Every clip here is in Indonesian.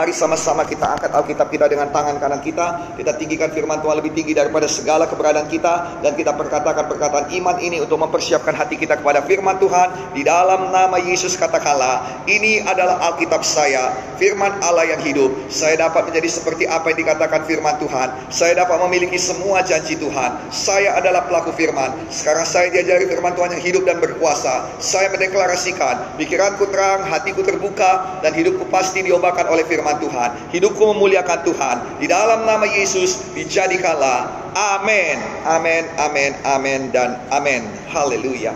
Mari sama-sama kita angkat Alkitab kita dengan tangan kanan kita. Kita tinggikan firman Tuhan lebih tinggi daripada segala keberadaan kita. Dan kita perkatakan perkataan iman ini untuk mempersiapkan hati kita kepada firman Tuhan. Di dalam nama Yesus katakanlah, ini adalah Alkitab saya, firman Allah yang hidup. Saya dapat menjadi seperti apa yang dikatakan firman Tuhan. Saya dapat memiliki semua janji Tuhan. Saya adalah pelaku firman. Sekarang saya diajari firman Tuhan yang hidup dan berkuasa. Saya mendeklarasikan, pikiranku terang, hatiku terbuka, dan hidupku pasti diobatkan oleh firman firman Tuhan. Hidupku memuliakan Tuhan. Di dalam nama Yesus dijadikanlah. Amin. Amin. Amin. Amin dan amin. Haleluya.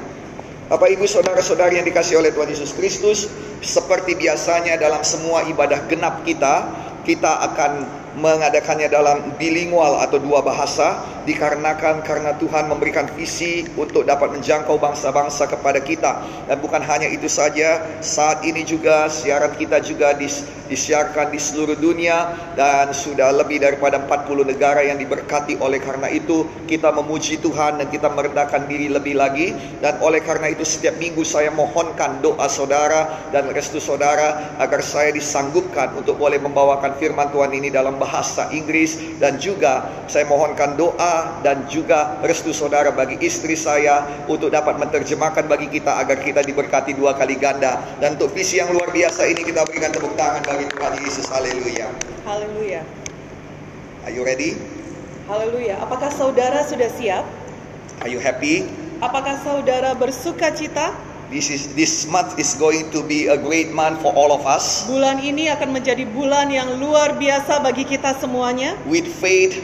Bapak Ibu saudara-saudari yang dikasih oleh Tuhan Yesus Kristus, seperti biasanya dalam semua ibadah genap kita, kita akan mengadakannya dalam bilingual atau dua bahasa dikarenakan karena Tuhan memberikan visi untuk dapat menjangkau bangsa-bangsa kepada kita. Dan bukan hanya itu saja saat ini juga siaran kita juga dis, disiarkan di seluruh dunia dan sudah lebih daripada 40 negara yang diberkati. Oleh karena itu kita memuji Tuhan dan kita merendahkan diri lebih lagi. Dan oleh karena itu setiap minggu saya mohonkan doa saudara dan restu saudara agar saya disanggupkan untuk boleh membawakan firman Tuhan ini dalam bahasa Inggris dan juga saya mohonkan doa dan juga restu saudara bagi istri saya untuk dapat menerjemahkan bagi kita agar kita diberkati dua kali ganda dan untuk visi yang luar biasa ini kita berikan tepuk tangan bagi Tuhan Yesus haleluya Haleluya. are you ready Haleluya. Apakah saudara sudah siap? are you happy Apakah saudara bersuka cita? This is this month is going to be a great month for all of us Bulan ini akan menjadi bulan yang luar biasa bagi kita semuanya. with faith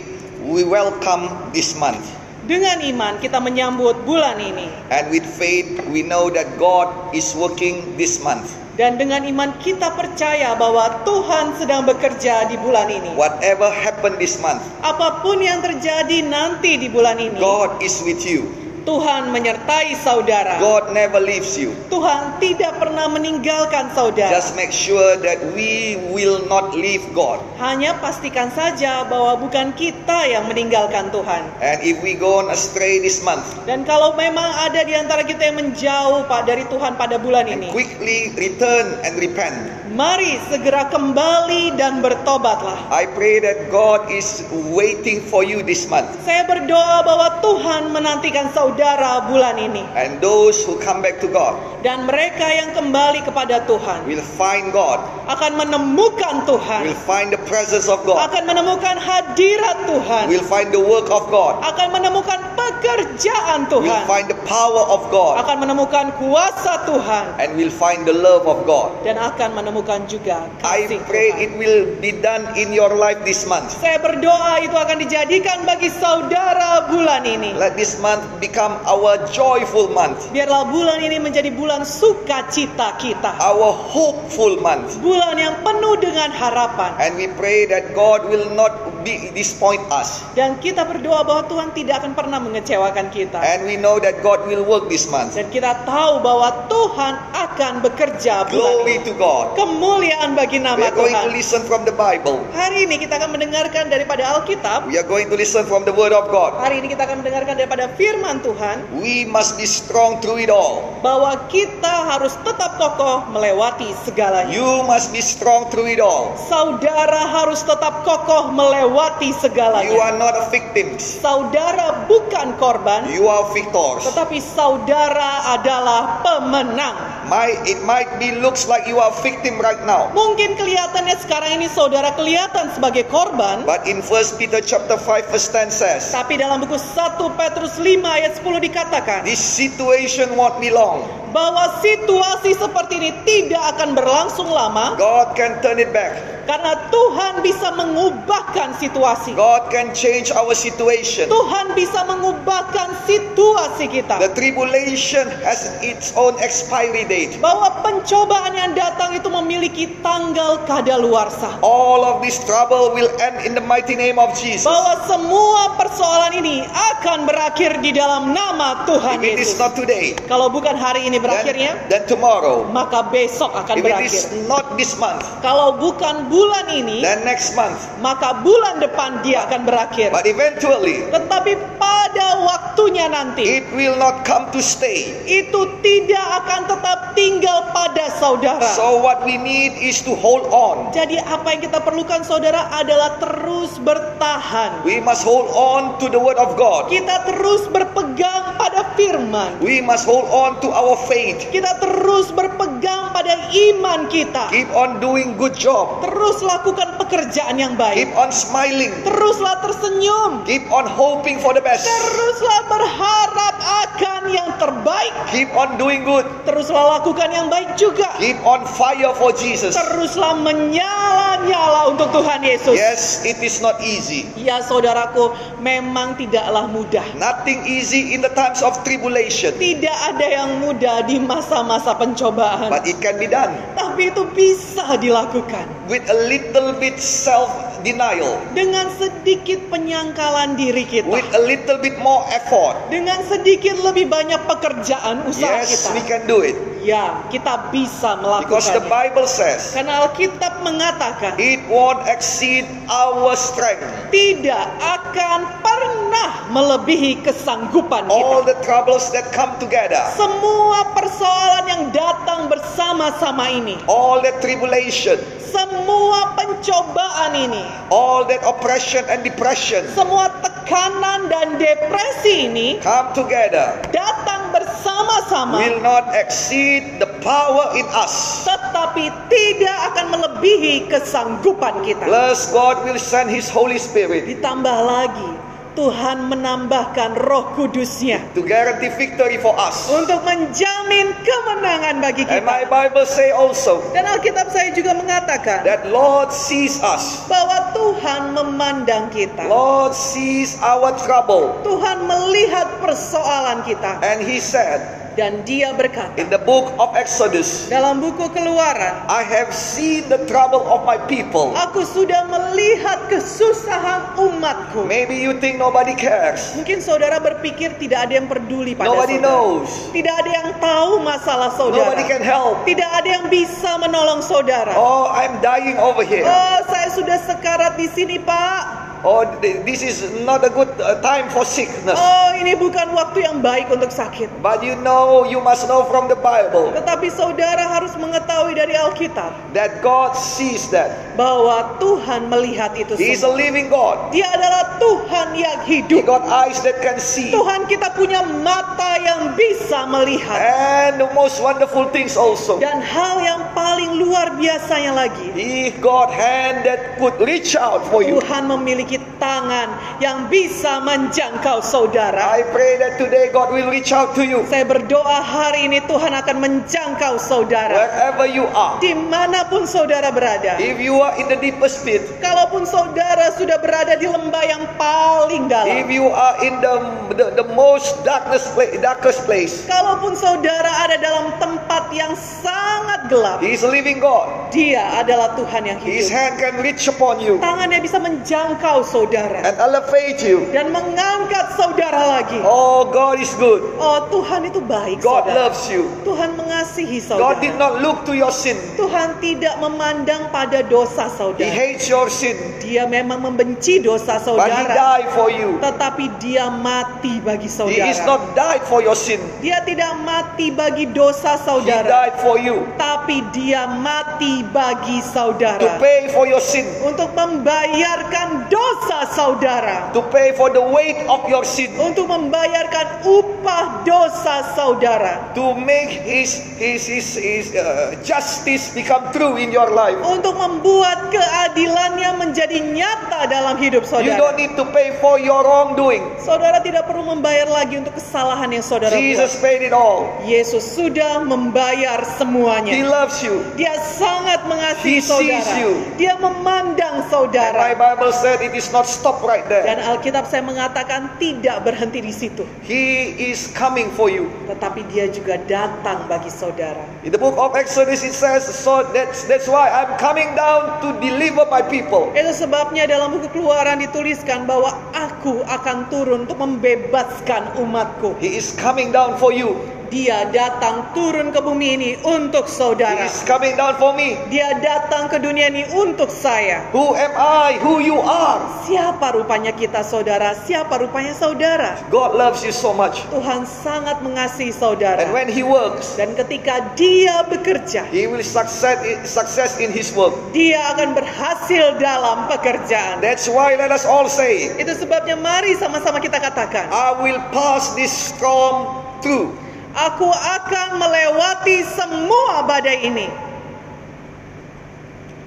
we welcome this month Dengan iman kita menyambut bulan ini. And with faith, we know that God is working this month. Dan dengan iman kita percaya bahwa Tuhan sedang bekerja di bulan ini. Whatever happened this month, Apa pun yang terjadi nanti di bulan ini, God is with you. Tuhan menyertai saudara. God never leaves you. Tuhan tidak pernah meninggalkan saudara. Just make sure that we will not leave God. Hanya pastikan saja bahwa bukan kita yang meninggalkan Tuhan. And if we go on astray this month, Dan kalau memang ada di antara kita yang menjauh Pak dari Tuhan pada bulan ini, quickly return and repent. Mari segera kembali dan bertobatlah. I pray that God is waiting for you this month. Saya berdoa bahwa Tuhan menantikan saudara bulan ini. And those who come back to God dan mereka yang kembali kepada Tuhan will find God, akan menemukan Tuhan, will find the presence of God, akan menemukan hadirat Tuhan, will find the work of God, akan menemukan pekerjaan will Tuhan, find the power of God, akan menemukan kuasa Tuhan. And will find the love of God. dan akan menemukan juga I kasih pray Tuhan. it will be done in your life this month. Saya berdoa itu akan dijadikan bagi saudara bulan ini. Let this month become our joyful month, Biarlah bulan ini menjadi bulan sukacita kita. our hopeful month. Bulan yang penuh dengan harapan. And we pray that God will not be disappoint us. Dan kita berdoa bahwa Tuhan tidak akan pernah mengecewakan kita. And we know that God will work this month. Dan kita tahu bahwa Tuhan akan bekerja bulan Glory ini. to God. Kemuliaan bagi We nama are going to Tuhan. listen from the Bible. Hari ini kita akan mendengarkan daripada Alkitab. We are going to listen from the Word of God. Hari ini kita akan mendengarkan daripada firman Tuhan. We must be strong through it all. Bahwa kita harus tetap kokoh melewati segalanya. You must be strong through it all. Saudara harus tetap kokoh melewati You segalanya. are not a victim. Saudara bukan korban, You are victors. tetapi saudara adalah pemenang. My, it might be looks like you are victim right now. Mungkin kelihatannya sekarang ini saudara kelihatan sebagai korban, But in 1 Peter chapter 5 verse 10 says, tapi dalam buku 1 Petrus 5 ayat 10 dikatakan this situation won't be long. Bahwa situasi seperti ini tidak akan berlangsung lama God can turn it back. karena Tuhan bisa mengubahkan situasi. God can change our situation. Tuhan bisa mengubahkan situasi kita. The tribulation has its own expiry date. bahwa pencobaan yang datang itu memiliki tanggal kadaluarsa. All of this trouble will end in the mighty name of Jesus. Bahwa semua persoalan ini akan berakhir di dalam nama Tuhan If it is Yesus. not today, Kalau bukan hari ini berakhirnya, then, then tomorrow. maka besok akan If it is berakhir. not this month, Kalau bukan bulan ini, then next month. maka bulan depan dia akan berakhir. But eventually, Tetapi pada waktunya nanti, it will not come to stay. itu tidak akan tetap tinggal pada saudara. So what we need is to hold on. Jadi apa yang kita perlukan saudara adalah terus bertahan. We must hold on to the word of God. Kita terus berpegang pada firman. We must hold on to our faith. Kita terus berpegang pada iman kita. Keep on doing good job. Terus lakukan pekerjaan yang Keep baik. on smiling. Teruslah tersenyum. Keep on hoping for the best. Teruslah berharap akan yang terbaik. Keep on doing good. Teruslah lakukan yang baik juga. Keep on fire for Jesus. Teruslah menyala-nyala untuk Tuhan Yesus. Yes, it is not easy. Ya saudaraku, memang tidaklah mudah. Nothing easy in the times of tribulation. Tidak ada yang mudah di masa-masa pencobaan. But it can be done Tapi itu bisa dilakukan. with a little bit self denial, Dengan sedikit penyangkalan diri kita. with a little bit more effort. Dengan sedikit lebih banyak pekerjaan usaha Yes, kita. we can do it. Ya, kita bisa Because the. Bible says Karena Alkitab mengatakan it won't exceed our strength. tidak akan pernah melebihi kesanggupan All kita. the troubles that come together, Semua persoalan yang datang bersama-sama ini, all the tribulation, semua pencobaan ini, all that oppression and depression. Semua tekanan dan depresi ini come together. datang bersama-sama. Will not exceed the power in us. tetapi tidak akan melebihi kesanggupan kita. Plus, God will send His Holy Spirit Ditambah lagi, Tuhan menambahkan roh kudusnya to guarantee victory for us. untuk menjamin kemenangan bagi And my kita. Bible say also Dan Alkitab saya juga mengatakan that Lord sees us. bahwa Tuhan memandang kita. Lord sees our trouble. Tuhan melihat persoalan kita And He said dan dia berkata in the book of Exodus, dalam buku keluaran I have seen the trouble of my people. Aku sudah melihat kesusahan umatku. Maybe you think nobody cares. Mungkin saudara berpikir tidak ada yang peduli pada Nobody saudara. knows. Tidak ada yang tahu masalah saudara. Nobody can help. Tidak ada yang bisa menolong saudara. Oh, I'm dying over here. Oh, saya sudah sekarat di sini, Pak. Oh, th- this is not a good uh, time for sickness. Oh, ini bukan waktu yang baik untuk sakit. But you know, you must know from the Bible Tetapi saudara harus mengetahui dari Alkitab that God sees that. bahwa Tuhan melihat itu He is a semua. living God. Dia adalah Tuhan yang He hidup. got eyes that can see. Tuhan kita punya mata yang bisa melihat. And the most wonderful things also. Dan hal yang paling luar biasanya lagi, He got hand that could reach out for you. Tuhan memiliki tangan yang bisa menjangkau saudara. I pray that today God will reach out to you. Saya berdoa hari ini Tuhan akan menjangkau saudara. Wherever you are. Di mana pun saudara berada. If you are in the deepest pit. Kalaupun saudara sudah berada di lembah yang paling If dalam. you are in the, the, the most darkest place, darkest place. Kalaupun saudara ada dalam tempat yang sangat gelap. He is living God. Dia adalah Tuhan yang His hidup. hand can reach upon you Tangannya bisa menjangkau saudara. And elevate you. Dan mengangkat saudara lagi. Oh, God is good. Oh Tuhan itu baik God saudara. loves you. Tuhan mengasihi God did saudara. not look to your sin. Tuhan tidak memandang pada dosa He saudara. hates your sin. Dia memang membenci dosa But He saudara. died for you. Tetapi dia mati bagi He is saudara. not died for your sin. Dia tidak mati bagi dosa He saudara. died for you. Tapi dia mati bagi To saudara. pay for your sin. Untuk membayarkan dosa saudara. To pay for the weight of your sin. Untuk membayarkan upah dosa saudara. To make His His His, his uh, justice become true in your life. Untuk membuat keadilannya menjadi nyata dalam hidup You saudara. don't need to pay for your wrongdoing. Saudara tidak perlu membayar lagi untuk kesalahan yang saudara Jesus buat. paid it all. Yesus sudah membayar He semuanya. loves you. Dia sangat mengasihi He sees saudara. you. Dia memandang And my saudara. Bible said it is not stop right there. Dan Alkitab saya mengatakan tidak berhenti di situ. He is coming for you. Tetapi dia juga datang bagi saudara. In the book of Exodus it says, so that's that's why I'm coming down to deliver my people. Itu sebabnya dalam buku keluaran dituliskan bahwa aku akan turun untuk membebaskan umatku. He is coming down for you. Dia datang turun ke bumi ini untuk saudara. He's coming down for me. Dia datang ke dunia ini untuk saya. Who am I? Who you are? Siapa rupanya kita saudara? Siapa rupanya saudara? God loves you so much. Tuhan sangat mengasihi And saudara. when He works, Dan ketika dia bekerja, He will success success in His work. dia akan berhasil dalam pekerjaan. That's why let us all say, Itu sebabnya mari sama-sama kita katakan, I will pass this storm through. Aku akan melewati semua badai ini.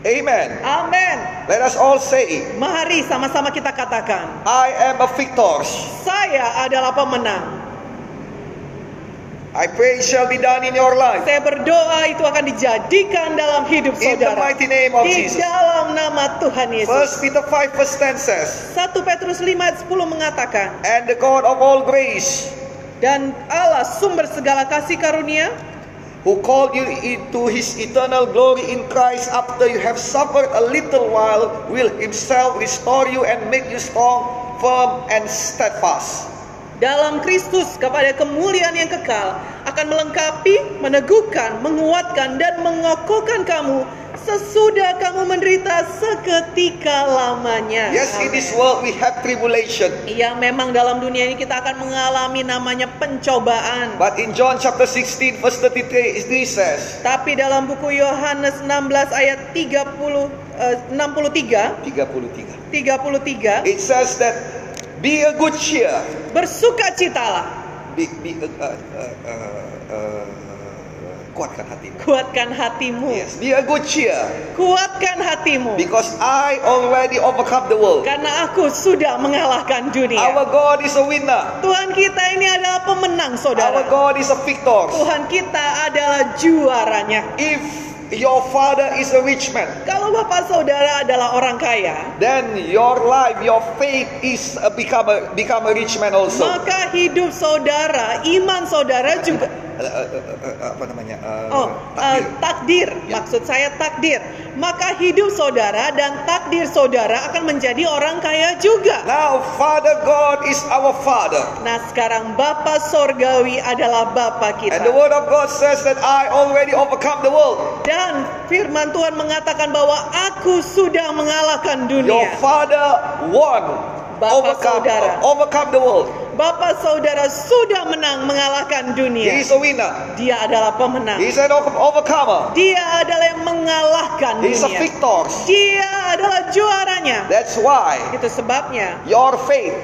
Amen. Amin. Let us all say, Mari sama-sama kita katakan, I am a victor. saya adalah pemenang. I pray it shall be done in your life. Saya berdoa itu akan dijadikan dalam hidup In the saudara. mighty name of Di Jesus. dalam nama Tuhan Yesus. First Peter 5 verse 10 says, 1 Petrus 5 ayat 10 mengatakan, And the God of all grace, Dan Allah sumber segala kasih karunia who called you into his eternal glory in Christ after you have suffered a little while, will himself restore you and make you strong, firm, and steadfast. dalam Kristus kepada kemuliaan yang kekal akan melengkapi, meneguhkan, menguatkan dan mengokohkan kamu sesudah kamu menderita seketika lamanya. Yes, in Amin. this world we have tribulation. Iya, memang dalam dunia ini kita akan mengalami namanya pencobaan. But in John chapter 16 verse 33 it says, Tapi dalam buku Yohanes 16 ayat 30 eh, 63 33. 33 It says that be a good cheer. bersukacitalah, Be, be, uh, uh, uh, uh, kuatkan hatimu. kuatkan hatimu. Yes, be a good cheer. Kuatkan hatimu. Because I already overcome the world. Karena aku sudah mengalahkan dunia. Our God is a winner. Tuhan kita ini adalah pemenang, Our saudara. God is a victor. Tuhan kita adalah juaranya. If your father is a rich man, Kalau bapak saudara adalah orang kaya, then your life, your faith is a become a become a rich man also. maka hidup saudara, iman saudara juga Uh, uh, uh, uh, apa namanya? Uh, Oh, eh, takdir. takdir. Ya. Maksud saya takdir. Maka hidup saudara dan takdir saudara akan menjadi orang kaya juga. Now, Father God is our Father. Nah, sekarang Bapa sorgawi adalah Bapa kita. And the word of God says that I already overcome the world. Dan firman Tuhan mengatakan bahwa aku sudah mengalahkan Your dunia. father won. Bapak overcome, saudara. overcome the world. Bapa saudara sudah menang mengalahkan He dunia. is a winner. Dia adalah pemenang. He is an over- overcomer. Dia adalah yang mengalahkan He is a dunia. victor. Dia adalah juaranya. That's why Itu sebabnya your faith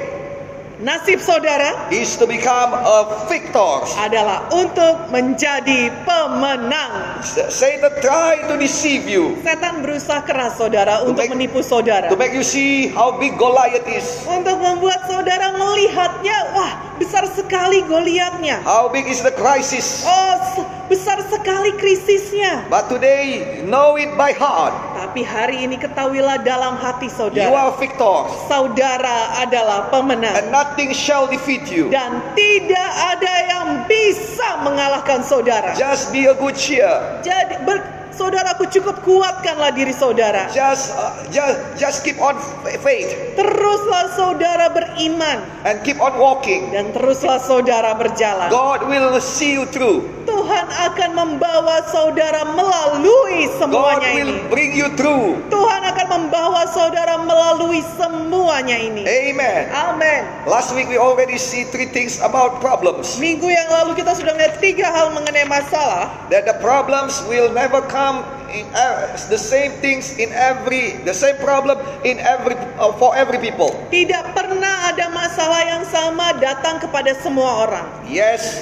nasib saudara is to become a victor. adalah untuk menjadi pemenang. Satan try to deceive you, Setan berusaha keras saudara untuk make- menipu saudara. to make you see how big Goliath is, Untuk membuat saudara melihatnya, wah besar sekali Goliatnya. how big is the crisis. Oh, besar sekali krisisnya. But today, know it by heart. Tapi hari ini ketahuilah dalam hati You saudara, are victor, saudara adalah pemenang. and nothing shall defeat you. Dan tidak ada yang bisa mengalahkan saudara. Just be a good cheer. Jadi, ber, saudaraku cukup kuatkanlah diri saudara. Just, uh, just, just keep on faith Teruslah saudara beriman. and keep on walking. Dan teruslah saudara berjalan. God will see you through. Tuhan akan membawa saudara melalui God semuanya will ini. bring you through. Tuhan akan membawa saudara melalui semuanya ini. Amen. Amin. Last week we already see three things about problems. Minggu yang lalu kita sudah melihat tiga hal mengenai masalah. That the problems will never come in uh, the same things in every the same problem in every uh, for every people. Tidak pernah ada masalah yang sama datang kepada semua orang. Yes,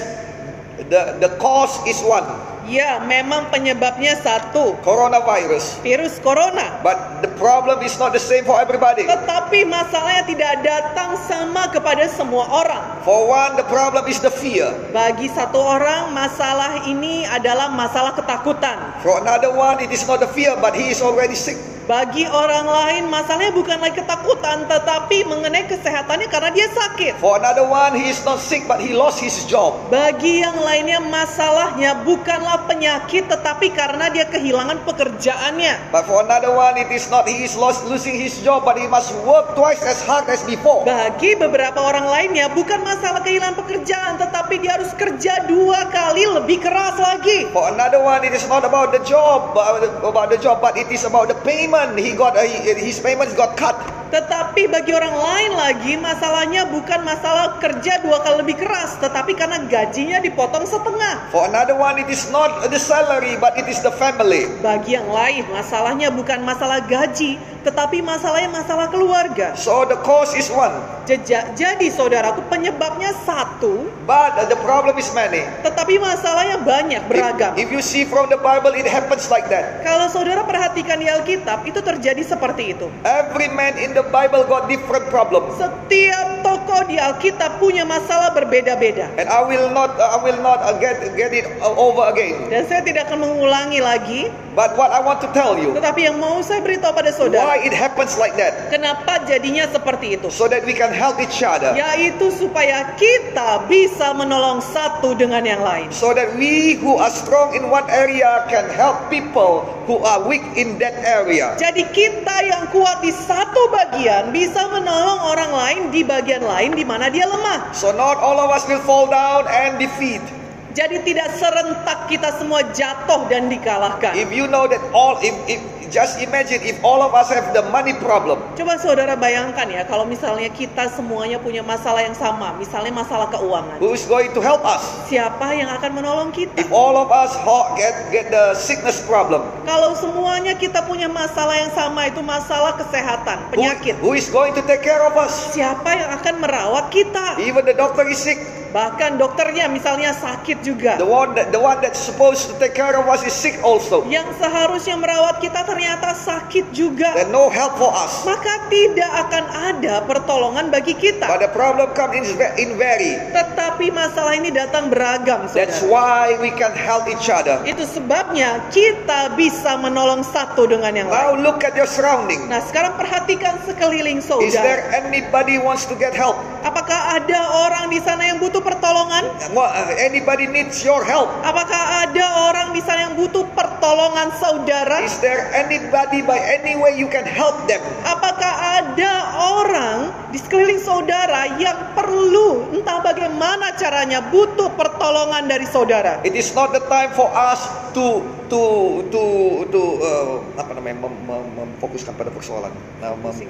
the the cause is one, Ya, memang penyebabnya satu, coronavirus. virus corona. But the problem is not the same for everybody. Tetapi masalahnya tidak datang sama kepada semua orang. For one, the problem is the fear. Bagi satu orang, masalah ini adalah masalah ketakutan. For another one, it is not the fear, but he is already sick. Bagi orang lain masalahnya bukan lagi ketakutan tetapi mengenai kesehatannya karena dia sakit. For another one, he is not sick but he lost his job. Bagi yang lainnya masalahnya bukanlah penyakit tetapi karena dia kehilangan pekerjaannya. But for another one, it is not he is lost losing his job but he must work twice as hard as before. Bagi beberapa orang lainnya bukan masalah kehilangan pekerjaan tetapi dia harus kerja dua kali lebih keras lagi. For another one, it is not about the job, but about the job, but it is about the payment. He got uh, his payments got cut. Tetapi bagi orang lain lagi masalahnya bukan masalah kerja dua kali lebih keras tetapi karena gajinya dipotong setengah. For another one, it is not the salary, but it is the family. Bagi yang lain masalahnya bukan masalah gaji tetapi masalahnya masalah keluarga. So the cause is one, jadi saudaraku penyebabnya satu but the problem is many. tetapi masalahnya banyak beragam. If, if you see from the Bible, it happens like that. Kalau saudara perhatikan di Alkitab itu terjadi seperti itu. Every man in the Bible got different problems. Setiap tokoh di Alkitab punya masalah berbeda-beda. And I will not, I will not uh, get get it uh, over again. Dan saya tidak akan mengulangi lagi, But what I want to tell you, tetapi yang mau saya beritahu pada saudara, why it happens like that, kenapa jadinya seperti itu? so that we can help each other, Yaitu supaya kita bisa menolong satu dengan yang lain. so that we who are strong in one area can help people who are weak in that area. Jadi kita yang kuat di satu bagian bisa menolong orang lain di bagian lain di mana dia lemah. So not all of us will fall down and defeat. Jadi tidak serentak kita semua jatuh dan dikalahkan. If you know that all, if, if just imagine if all of us have the money problem, Coba saudara bayangkan ya kalau misalnya kita semuanya punya masalah yang sama, misalnya masalah keuangan. who is going to help us? Siapa yang akan menolong kita? If all of us get get the sickness problem, Kalau semuanya kita punya masalah yang sama itu masalah kesehatan, who, penyakit. who is going to take care of us? Siapa yang akan merawat kita? Even the doctor is sick. Bahkan dokternya misalnya sakit juga. The one that the one that's supposed to take care of us is sick also. Yang seharusnya merawat kita ternyata sakit juga. There's no help for us. Maka tidak akan ada pertolongan bagi But kita. the problem comes in, in vary. Tetapi masalah ini datang beragam. That's saudara. why we can help each other. Itu sebabnya kita bisa menolong satu dengan yang Now lain. look at your surrounding. Nah sekarang perhatikan sekeliling Is saudara. there anybody wants to get help? Apakah ada orang di sana yang butuh pertolongan? What- uh, Anybody needs your help? Apakah ada orang di sana yang butuh pertolongan saudara? Is there anybody by any way you can help them? Apakah ada orang di sekeliling saudara yang perlu entah bagaimana caranya butuh pertolongan dari saudara? It is not the time for us to to to to uh, apa namanya mem, mem- memfokuskan pada persoalan. Nah, mem-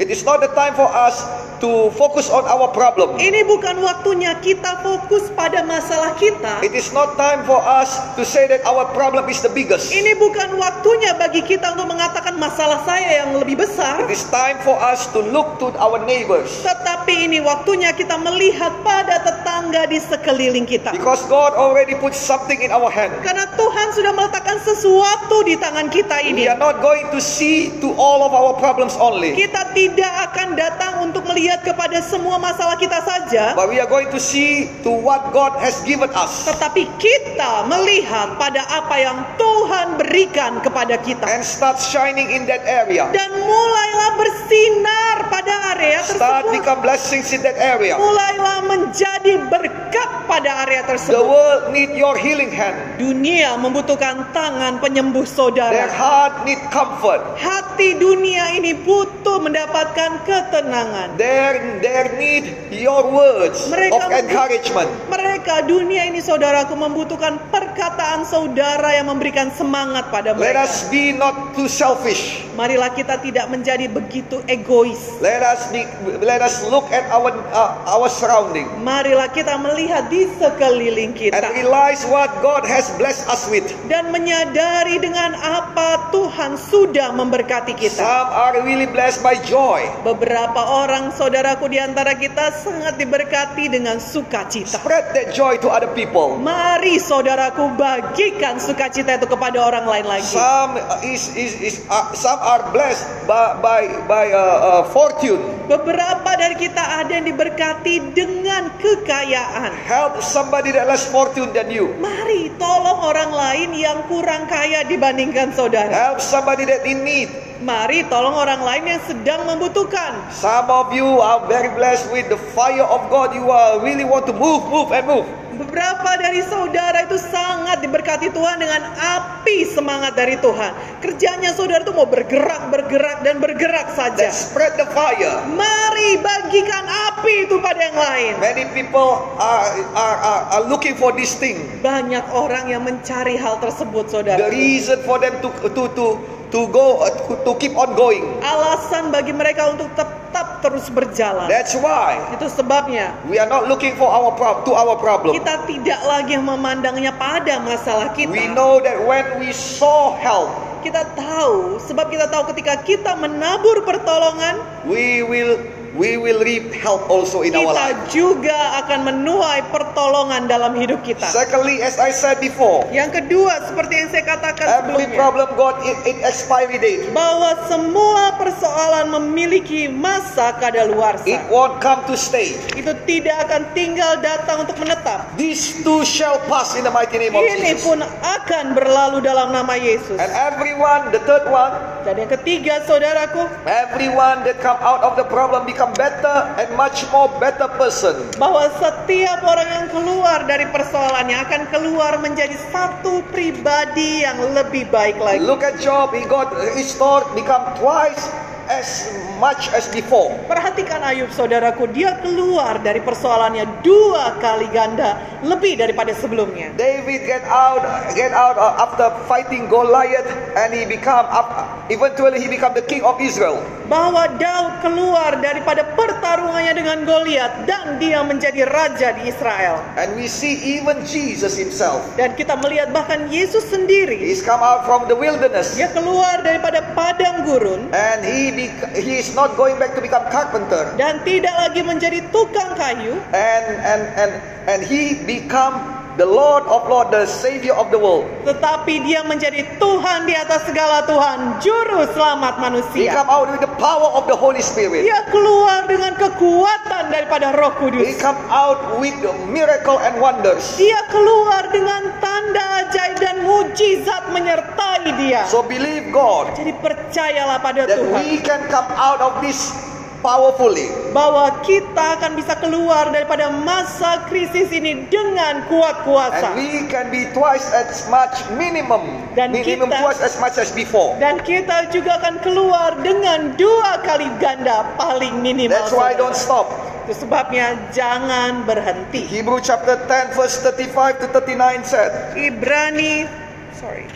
it is not the time for us to focus on our problem. Ini bukan waktunya kita fokus pada masalah kita. It is not time for us to say that our problem is the biggest. Ini bukan waktunya bagi kita untuk mengatakan masalah saya yang lebih besar. It is time for us to look to our neighbors. Tetapi ini waktunya kita melihat pada tetangga di sekeliling kita. Because God already put something in our hand. Karena Tuhan sudah meletakkan sesuatu di tangan kita We ini. are not going to see to all of our problems only. Kita tidak akan datang untuk melihat kepada semua masalah kita saja. But we are going to see to what God has given us. Tetapi kita melihat pada apa yang Tuhan berikan kepada kita. And start shining in that area. Dan mulailah bersinar pada area Start tersebut. become blessings in that area. Mulailah menjadi berkat pada area The tersebut. world need your healing hand. Dunia membutuhkan tangan penyembuh Their saudara. heart need comfort. Hati dunia ini butuh mendapatkan ketenangan. Their, their need your words Mereka of encouragement. Mereka dunia ini saudaraku membutuhkan perkataan saudara yang memberikan semangat pada Let mereka. us be not too selfish. Marilah kita tidak menjadi begitu egois. Let us be, let us look at our uh, our surrounding Marilah kita melihat di sekeliling and kita realize what God has blessed us with. dan menyadari dengan apa Tuhan sudah memberkati kita. Some are really blessed by joy. Beberapa orang saudaraku di antara kita sangat diberkati dengan sukacita. Spread that joy to other people. Mari saudaraku bagikan sukacita itu kepada orang lain lagi. Some is is, is uh, some are blessed by by by uh, uh, fortune. Beberapa dari kita ada yang diberkati dengan kekayaan. Help somebody that less fortune than you. Mari tolong orang lain yang kurang kaya dibandingkan saudara. Help somebody that in need. Mari tolong orang lain yang sedang membutuhkan. Some of you are very blessed with the fire of God. You are really want to move, move, and move. Beberapa dari saudara itu sangat diberkati Tuhan dengan api semangat dari Tuhan. Kerjanya saudara itu mau bergerak, bergerak, dan bergerak saja. Let's spread the fire. Mari bagikan api itu pada yang lain. Many people are, are, are, are looking for this thing. Banyak orang yang mencari hal tersebut, The saudara. reason for them to to to to go to, to keep on going. Alasan bagi mereka untuk tetap terus berjalan. That's why Itu sebabnya we are not looking for our prob to our problem. kita tidak lagi memandangnya pada masalah We kita. know that when we saw help, Kita tahu, sebab kita tahu ketika kita menabur pertolongan, we will we will reap help also in our life. kita juga akan menuai pertolongan dalam hidup kita. Secondly, as I said before, Yang kedua, seperti yang saya katakan every sebelumnya, problem got it, it expiry date. bahwa semua persoalan memiliki masa It kadaluarsa. won't come to stay. Itu tidak akan tinggal datang untuk menetap. These two shall pass in the mighty name of Ini Jesus. pun akan berlalu dalam nama Yesus. And everyone, the third one, Dan yang ketiga, saudaraku, everyone that come out of the problem become better and much more better person. bahwa setiap orang yang keluar dari persoalannya akan keluar menjadi satu pribadi yang lebih baik lagi. Look at Job, he got restored, become twice as much as before. Perhatikan Ayub saudaraku, dia keluar dari persoalannya dua kali ganda lebih daripada sebelumnya. David get out, get out uh, after fighting Goliath, and he become up, eventually he become the king of Israel. Bahwa Daud keluar daripada pertarungannya dengan Goliat dan dia menjadi raja di Israel. And we see even Jesus himself. Dan kita melihat bahkan Yesus sendiri, He's come out from the wilderness, dia keluar daripada padang gurun and he he is not going back to become carpenter, dan tidak lagi menjadi tukang kayu, and and and and he become the Lord of Lord, the Savior of the world. tetapi dia menjadi Tuhan di atas segala Tuhan, juru selamat He manusia. come out with the power of the Holy Spirit. Dia keluar dengan kekuatan daripada Roh He Kudus. come out with the miracle and wonders. Dia keluar dengan tanda ajaib dan mujizat menyertai dia. So believe God Jadi percayalah pada that Tuhan we can come out of this powerfully. bahwa kita akan bisa keluar daripada masa krisis ini dengan kuat kuasa. And we can be twice as much minimum. Dan minimum kita- twice as much as before. Dan kita juga akan keluar dengan dua kali ganda paling minimal. That's why saudara. don't stop. Itu sebabnya jangan berhenti. Hebrew chapter 10 verse 35 to 39 said. Ibrani sorry.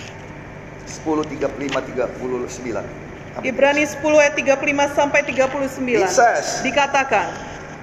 10 35 39. Ibrani 10 ayat 35 sampai 39. It says, Dikatakan,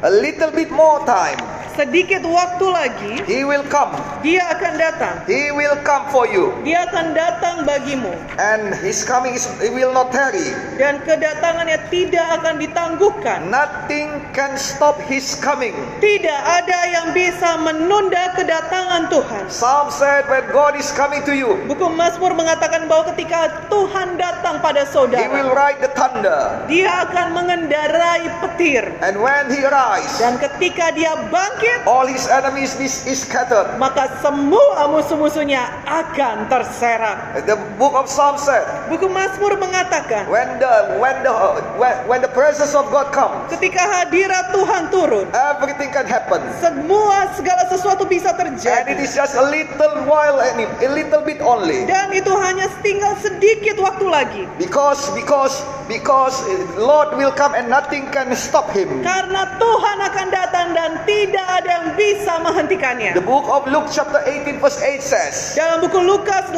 a little bit more time. sedikit waktu lagi He will come. dia akan datang. He will come for you. Dia akan datang bagimu And his coming is, he will not tarry. dan kedatangannya tidak akan ditangguhkan. Nothing can stop his coming. Tidak ada yang bisa menunda kedatangan Tuhan. Psalm said when God is coming to you, Buku Mazmur mengatakan bahwa ketika Tuhan datang pada he saudara, will ride the thunder. dia akan mengendarai petir. And when he rise, Dan ketika dia bangkit, all his enemies is, is scattered. maka semua musuh-musuhnya akan terserak. The book of Psalm said, Buku Mazmur mengatakan, when the when the when, when the presence of God comes, ketika hadirat Tuhan turun, everything can happen. semua segala sesuatu bisa And it terjadi. is just a little while, a little bit only. Dan itu hanya tinggal sedikit waktu lagi. Because because because Lord will come and nothing can stop him. Karena Tuhan akan datang dan tidak ada yang bisa menghentikannya. The book of Luke chapter 18 verse 8 says, Dalam buku Lukas 18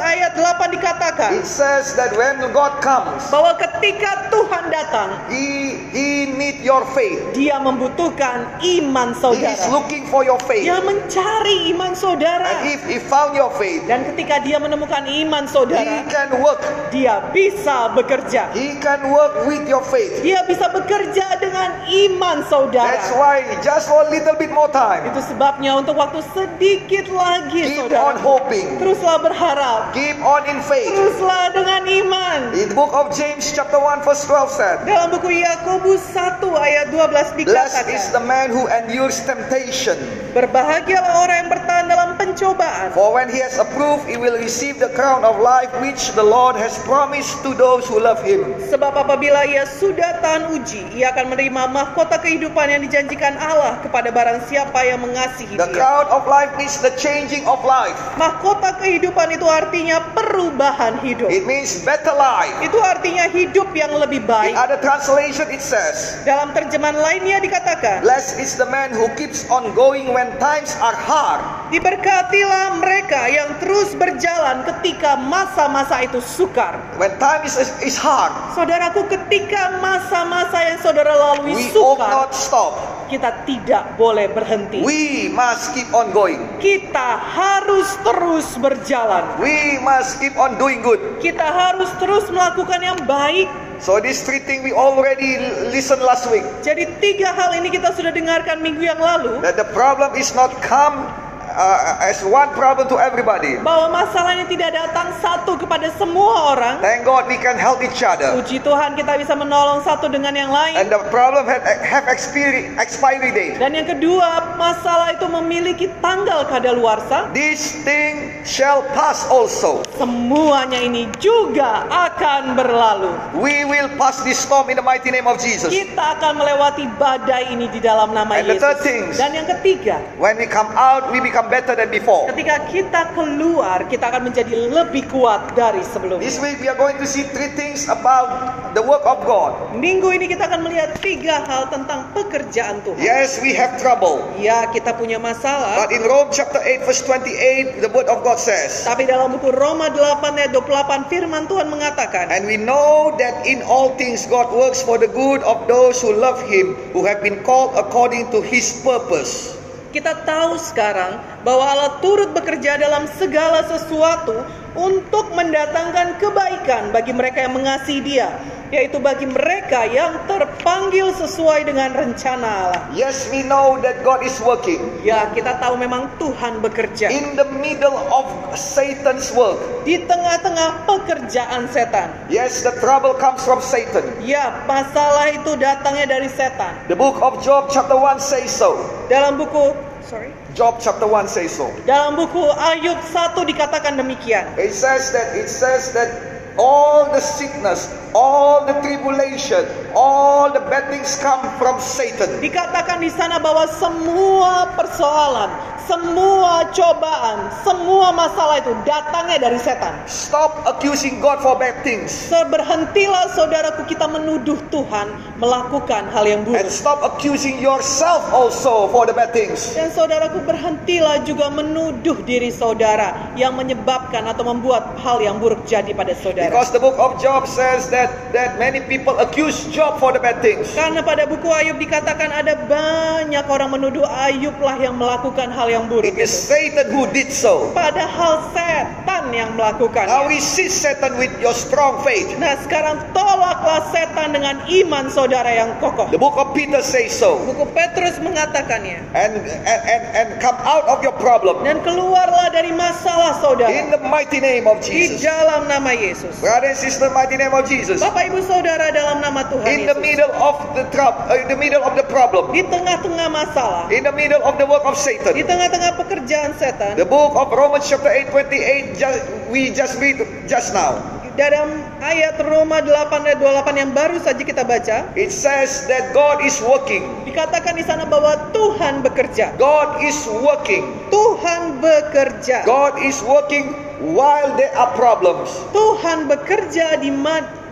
ayat 8 dikatakan it says that when God comes, bahwa ketika Tuhan datang, he he need your faith. dia membutuhkan iman He is saudara. looking for your faith. Dia mencari iman saudara. And if he found your faith, Dan ketika dia menemukan iman he saudara, can work. dia bisa bekerja. He can work with your faith. Dia bisa bekerja dengan iman saudara. That's why just for a little bit more time. Itu sebabnya untuk waktu sedikit lagi Keep saudara. on hoping. Teruslah berharap. Keep on in faith. Teruslah dengan iman. In the book of James chapter 1 verse 12 said, Dalam buku Yakobus 1 ayat 12 Blessed is the dikatakan, man who endures temptation. Berbahagialah orang yang bertahan dalam pencobaan. For when he has approved, he will receive the crown of life which the Lord has promised to those who love him. Sebab apabila ia sudah tahan uji, ia akan menerima mahkota kehidupan yang dijanjikan Allah kepada barang siapa yang mengasihi The dia. crown of life means the changing of life. Mahkota kehidupan itu artinya perubahan hidup. It means better life. Itu artinya hidup yang lebih In baik. other translation, it says, Dalam terjemahan lainnya dikatakan, Blessed is the man who keeps on going when times are hard. Diberkatilah mereka yang terus berjalan ketika masa-masa itu sukar. When time is, is hard, Saudaraku, ketika masa-masa yang saudara lalui we ought sukar, not stop. kita tidak boleh berhenti. We must keep on going. Kita harus terus berjalan. We must keep on doing good. Kita harus terus melakukan yang baik. So this three things we already listened last week. Jadi tiga hal ini kita sudah dengarkan minggu yang lalu. That the problem is not come uh, as one problem to everybody. Bahwa masalah ini tidak datang satu kepada semua orang. Thank God we can help each other. Puji Tuhan kita bisa menolong satu dengan yang lain. And the problem have, have expiry, expiry date. Dan yang kedua, masalah itu memiliki tanggal kadaluarsa. This thing shall pass also. Semuanya ini juga akan berlalu. We will pass this storm in the mighty name of Jesus. Kita akan melewati badai ini di dalam nama And the third Yesus. things. Dan yang ketiga, When we come out, we become better than before. ketika kita keluar, kita akan menjadi lebih kuat dari sebelumnya. This week we are going to see three things about the work of God. Minggu ini kita akan melihat tiga hal tentang pekerjaan Tuhan. Yes, we have trouble. Ya, kita punya masalah. But in Rome chapter 8 verse 28, the word of God says, Tapi dalam buku Roma 8 ayat 28 firman Tuhan mengatakan, And we know that in all things God works for the good of those who love him, who have been called according to his purpose. Kita tahu sekarang bahwa Allah turut bekerja dalam segala sesuatu untuk mendatangkan kebaikan bagi mereka yang mengasihi Dia, yaitu bagi mereka yang terpanggil sesuai dengan rencana Allah. Yes, we know that God is working Ya, kita tahu memang Tuhan bekerja in the middle of Satan's work. di tengah-tengah pekerjaan setan. Yes, the trouble comes from Satan. Ya, masalah itu datangnya dari setan. The book of Job chapter 1 says so. Dalam buku sorry, Job chapter 1 says so. dalam buku Ayub 1 dikatakan demikian. It says that it says that all the sickness, all the tribulation, all the bad things come from Satan. Dikatakan di sana bahwa semua persoalan, semua cobaan, semua masalah itu datangnya dari setan. Stop accusing God for bad things. So, berhentilah saudaraku kita menuduh Tuhan melakukan hal yang And buruk. stop accusing yourself also for the bad things. Dan saudaraku berhentilah juga menuduh diri saudara yang menyebabkan atau membuat hal yang buruk jadi pada saudara. Because the book of Job says that, that many people accuse Job for the bad things. Karena pada buku Ayub dikatakan ada banyak orang menuduh Ayub lah yang melakukan hal yang buruk It is. Satan who did so. Padahal setan yang melakukan. Now resist Satan with your strong faith. Nah sekarang tolaklah setan dengan iman saudara yang kokoh. The book of Peter says so. Buku Petrus mengatakannya. And, and, and, and come out of your problem Dan keluarlah dari masalah saudara. in the mighty name of Di Jesus. dalam nama Yesus. Brother and sister, mighty name of Jesus. Bapak ibu saudara dalam nama Tuhan In the middle of the trouble, in the middle of the problem, Di tengah-tengah masalah. in the middle of the work of Di Satan. tengah-tengah pekerjaan setan. The book of Romans chapter 8, 28, just, we just read just now. Dalam ayat Roma 8 ayat 28 yang baru saja kita baca. It says that God is working. Dikatakan di sana bahwa Tuhan bekerja. God is working. Tuhan bekerja. God is working while there are problems Tuhan bekerja di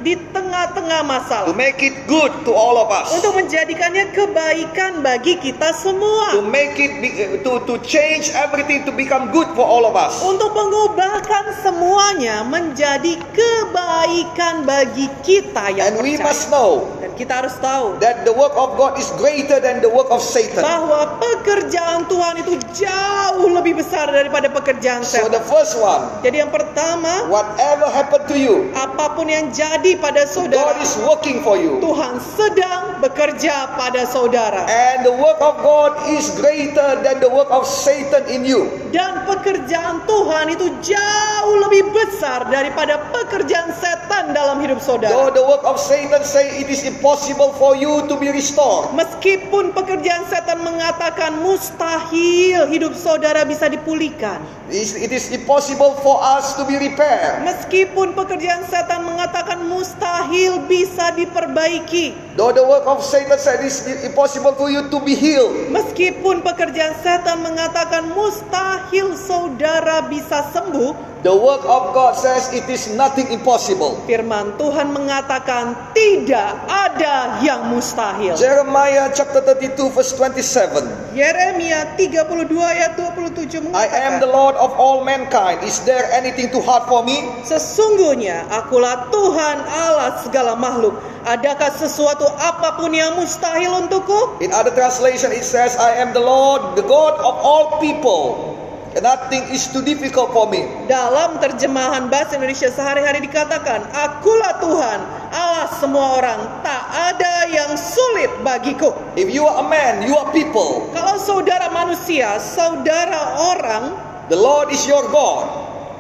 di tengah-tengah to masalah make it good to all of us. untuk menjadikannya kebaikan bagi kita semua. To make it be, to to change everything to become good for all of us. Untuk mengubahkan semuanya menjadi kebaikan bagi kita yang And we percaya. must know Kita harus tahu that the work of God is greater than the work of Satan. bahwa pekerjaan Tuhan itu jauh lebih besar daripada pekerjaan So the setan. first one, Jadi yang pertama, whatever happened to you, apa pun yang jadi pada God saudara, is working for you. Tuhan sedang bekerja pada saudara. And the work of God is greater than the work of Satan in you. Dan pekerjaan Tuhan itu jauh lebih besar daripada pekerjaan setan dalam hidup Though saudara. the work of Satan say it is impossible for you to be restored. Meskipun pekerjaan setan mengatakan mustahil hidup saudara bisa dipulihkan. It is- it is impossible for us to be repaired. Meskipun pekerjaan setan mengatakan mustahil bisa diperbaiki. Though the work of Satan said it is impossible for you to be healed. Meskipun pekerjaan setan mengatakan mustahil saudara bisa sembuh, The work of God says it is nothing impossible. firman Tuhan mengatakan tidak ada yang mustahil. Jeremiah chapter 32 verse 27. Yeremia 32 ayat 27 I am the mengatakan, Lord of all mankind. Is there anything too hard for me? Sesungguhnya akulah Tuhan Allah segala makhluk. Adakah sesuatu apa pun yang mustahil untukku? In other translation it says I am the Lord, the God of all people. Nothing is too difficult for me. Dalam terjemahan bahasa Indonesia sehari-hari dikatakan, Akulah Tuhan, Allah semua orang, tak ada yang sulit bagiku. If you are a man, you are people. Kalau saudara manusia, saudara orang, The Lord is your God.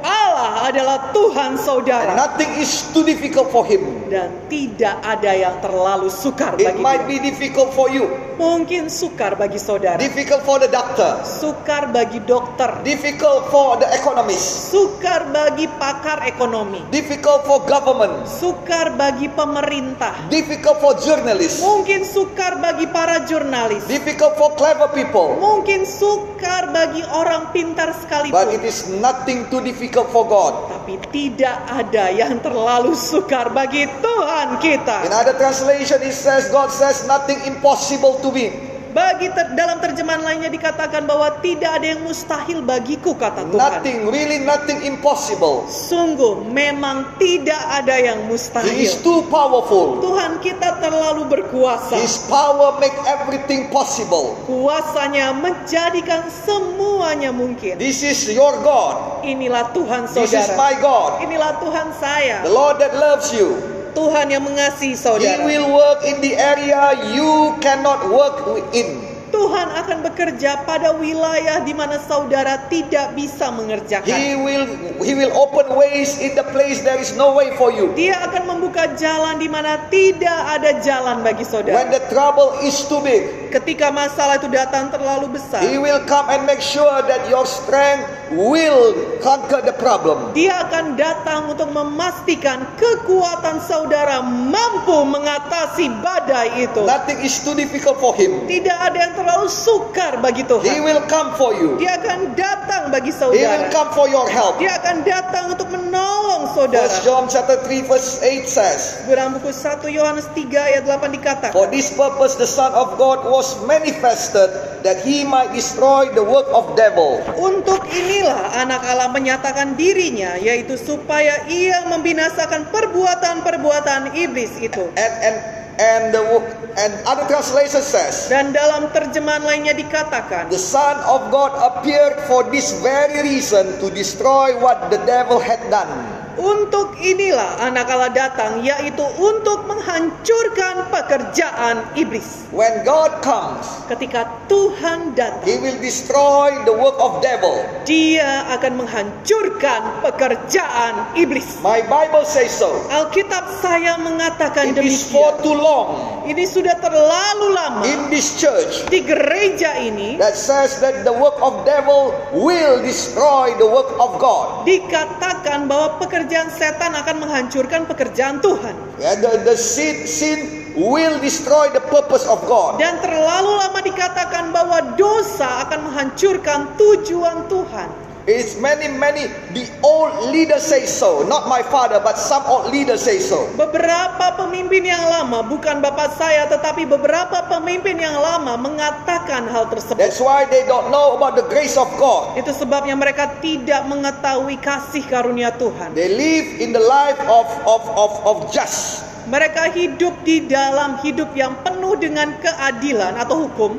Allah adalah Tuhan And saudara. nothing is too difficult for him. Dan tidak ada yang terlalu sukar It bagi might dia. be difficult for you, Mungkin sukar bagi saudara. difficult for the doctor, Sukar bagi dokter. difficult for the economist, Sukar bagi pakar ekonomi. difficult for government, Sukar bagi pemerintah. difficult for journalists, Mungkin sukar bagi para jurnalis. difficult for clever people. Mungkin sukar bagi orang pintar But sekalipun. it is nothing too difficult for God. Tapi tidak ada yang terlalu sukar bagi Tuhan kita. In other translation it says God says nothing impossible to me. Bagi ter- dalam terjemahan lainnya dikatakan bahwa tidak ada yang mustahil bagiku kata Tuhan. Nothing, really nothing impossible. Sungguh memang tidak ada yang He mustahil. is too powerful. Tuhan kita terlalu berkuasa. His power make everything possible. Kuasanya menjadikan semuanya mungkin. This is your God. Inilah Tuhan This is saudara. my God. Inilah Tuhan saya. The Lord that loves you. Tuhan yang mengasihi He saudara. will work in the area you cannot work in. Tuhan akan bekerja pada wilayah di mana saudara tidak bisa mengerjakan. He will he will open ways in the place there is no way for you. Dia akan membuka jalan di mana tidak ada jalan bagi When saudara. the trouble is too big, Ketika masalah itu datang terlalu besar, he will come and make sure that your strength will conquer the problem. dia akan datang untuk memastikan kekuatan saudara mampu mengatasi badai itu. Nothing is too difficult for him. Tidak ada yang terlalu sukar bagi He Tuhan. will come for you. Dia akan datang bagi He will saudara. come for your help. Dia akan datang untuk menolong saudara. First John chapter 3 verse 8 says, Dalam buku 1 Yohanes 3 ayat 8 dikatakan, For this purpose the Son of God was manifested that he might destroy the work of devil. Untuk inilah anak Allah menyatakan dirinya, yaitu supaya ia membinasakan perbuatan-perbuatan iblis itu. And and and the and other translation says Dan dalam terjemahan lainnya dikatakan, the Son of God appeared for this very reason to destroy what the devil had done. Untuk inilah anak Allah datang, yaitu untuk menghancurkan pekerjaan iblis. When God comes, Ketika Tuhan datang, he will destroy the work of devil. dia akan menghancurkan pekerjaan iblis. My Bible says so. Alkitab saya mengatakan It is for demikian. too long Ini sudah terlalu lama in this church di gereja ini that says that the work of devil will destroy the work of God. dikatakan bahwa pekerjaan setan akan menghancurkan pekerjaan Tuhan. And the, the sin, sin will destroy the purpose of God. Dan terlalu lama dikatakan bahwa dosa akan menghancurkan tujuan Tuhan. It's many, many, the old leaders say so. Not my father, but some old leaders say so. Beberapa pemimpin yang lama, bukan bapak saya, tetapi beberapa pemimpin yang lama mengatakan hal tersebut. That's why they don't know about the grace of God. Itu sebabnya mereka tidak mengetahui kasih karunia Tuhan. They live in the life of, of, of, of just. Mereka hidup di dalam hidup yang penuh dengan keadilan atau hukum,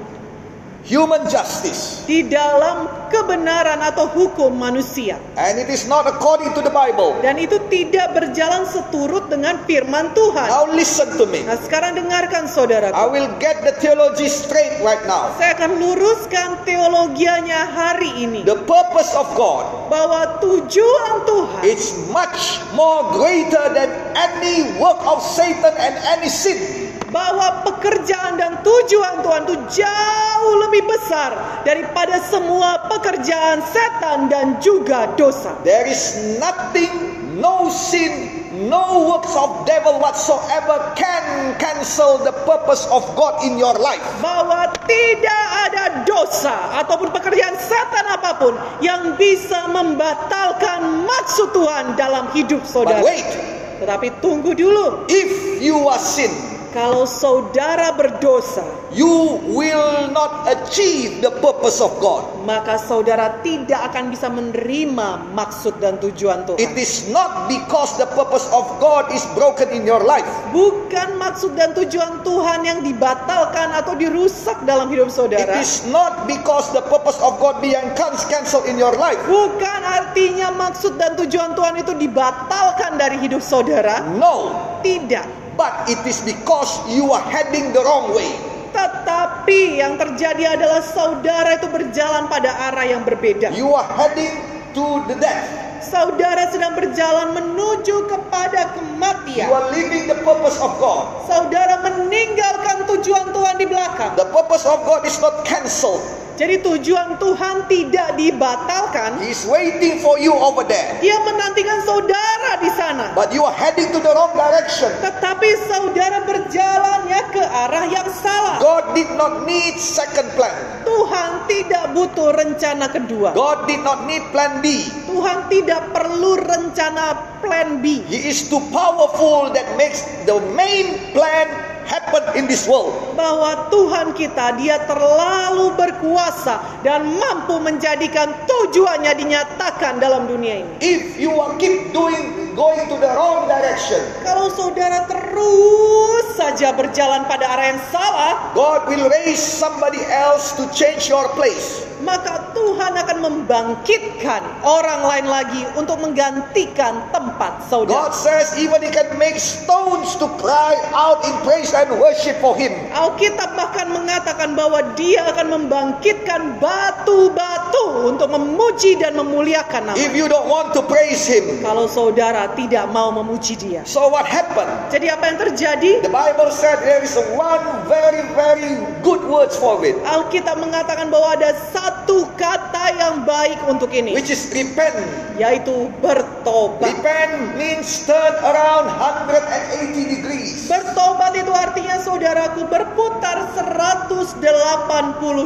human justice. di dalam kebenaran atau hukum manusia. And it is not according to the Bible. Dan itu tidak berjalan seturut dengan firman Tuhan. Now listen to me. Nah, sekarang dengarkan saudara. I will get the theology straight right now. Saya akan luruskan teologianya hari ini The purpose of God bahwa tujuan Tuhan is much more greater than any work of Satan and any sin. Bahwa pekerjaan dan tujuan Tuhan itu jauh lebih besar daripada semua pekerjaan setan dan juga dosa. There is nothing, no sin, no works of devil whatsoever can cancel the purpose of God in your life. Bahwa tidak ada dosa ataupun pekerjaan setan apa pun yang bisa membatalkan maksud Tuhan dalam hidup But saudara. wait, Tetapi tunggu dulu. if you are sin, Kalau saudara berdosa, you will not achieve the purpose of God. maka saudara tidak akan bisa menerima maksud dan tujuan It Tuhan. is not because the purpose of God is broken in your life. Bukan maksud dan tujuan Tuhan yang dibatalkan atau dirusak dalam hidup It saudara. is not because the purpose of God being cancelled in your life. Bukan artinya maksud dan tujuan Tuhan itu dibatalkan dari hidup saudara. No, Tidak. But it is because you are heading the wrong way. Tetapi yang terjadi adalah saudara itu berjalan pada arah yang berbeda. You are heading to the death. Saudara sedang berjalan menuju kepada You kematian. are leaving the purpose of God. Saudara meninggalkan tujuan Tuhan di belakang. The purpose of God is not cancelled. Jadi tujuan Tuhan tidak dibatalkan. He is waiting for you over there. Dia menantikan saudara di sana. But you are heading to the wrong direction. Tetapi saudara berjalannya ke arah yang salah. God did not need second plan. Tuhan tidak butuh rencana kedua. God did not need plan B. Tuhan tidak perlu rencana plan B. He is too powerful that makes the main plan happen in this world. Bahwa Tuhan kita dia terlalu berkuasa dan mampu menjadikan tujuannya dinyatakan dalam dunia ini. If you keep doing going to the wrong direction, Kalau saudara terus saja berjalan pada arah yang salah, God will raise somebody else to change your place. maka Tuhan akan membangkitkan orang lain lagi untuk menggantikan tempat God saudara. says even he can make stones to cry out in praise and worship for him. Alkitab bahkan mengatakan bahwa dia akan membangkitkan batu-batu untuk memuji dan memuliakan nama. If you don't want to praise him. Kalau saudara tidak mau memuji dia. So what happened? Jadi apa yang terjadi? The Bible said there is one very very good words for it, Alkitab mengatakan bahwa ada satu kata yang baik untuk ini, which is repent. yaitu bertobat. Repent means turn around 180 degrees. Bertobat itu artinya saudaraku berputar 180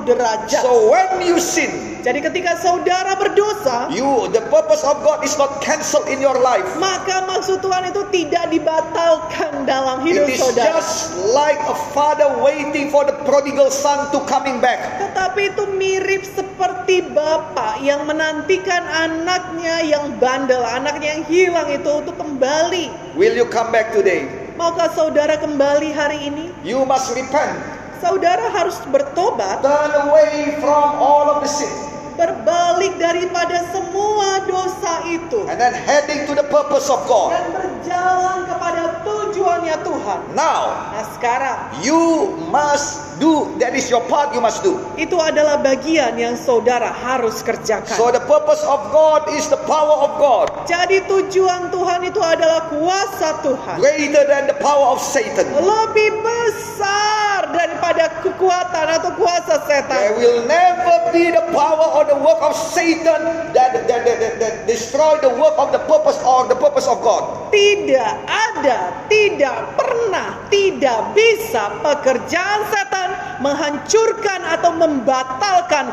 derajat. So when you sin, Jadi ketika saudara berdosa, you the purpose of God is not cancelled in your life. maka maksud Tuhan itu tidak dibatalkan dalam hidup saudara. Just like a father waiting for the prodigal son to coming back. Tetapi itu mirip seperti bapak yang menantikan anaknya yang bandel, anaknya yang hilang itu untuk kembali. Will you come back today? Maukah saudara kembali hari ini? You must repent. Saudara harus bertobat, Turn away from all of the sin. berbalik daripada semua dosa itu And then heading to the purpose of God. dan berjalan kepada tujuannya Tuhan. Now, Nah, sekarang you must do that is your part you must do. itu adalah bagian yang saudara harus So kerjakan. the purpose of God is the power of God Jadi tujuan Tuhan itu adalah kuasa Tuhan. greater than the power of Satan. Lebih besar daripada kekuatan atau kuasa There setan. will never be the power or the work of Satan that, that, that, that, that destroy the work of the purpose or the purpose of God. Tidak ada, tidak pernah, tidak bisa pekerjaan setan menghancurkan atau membatalkan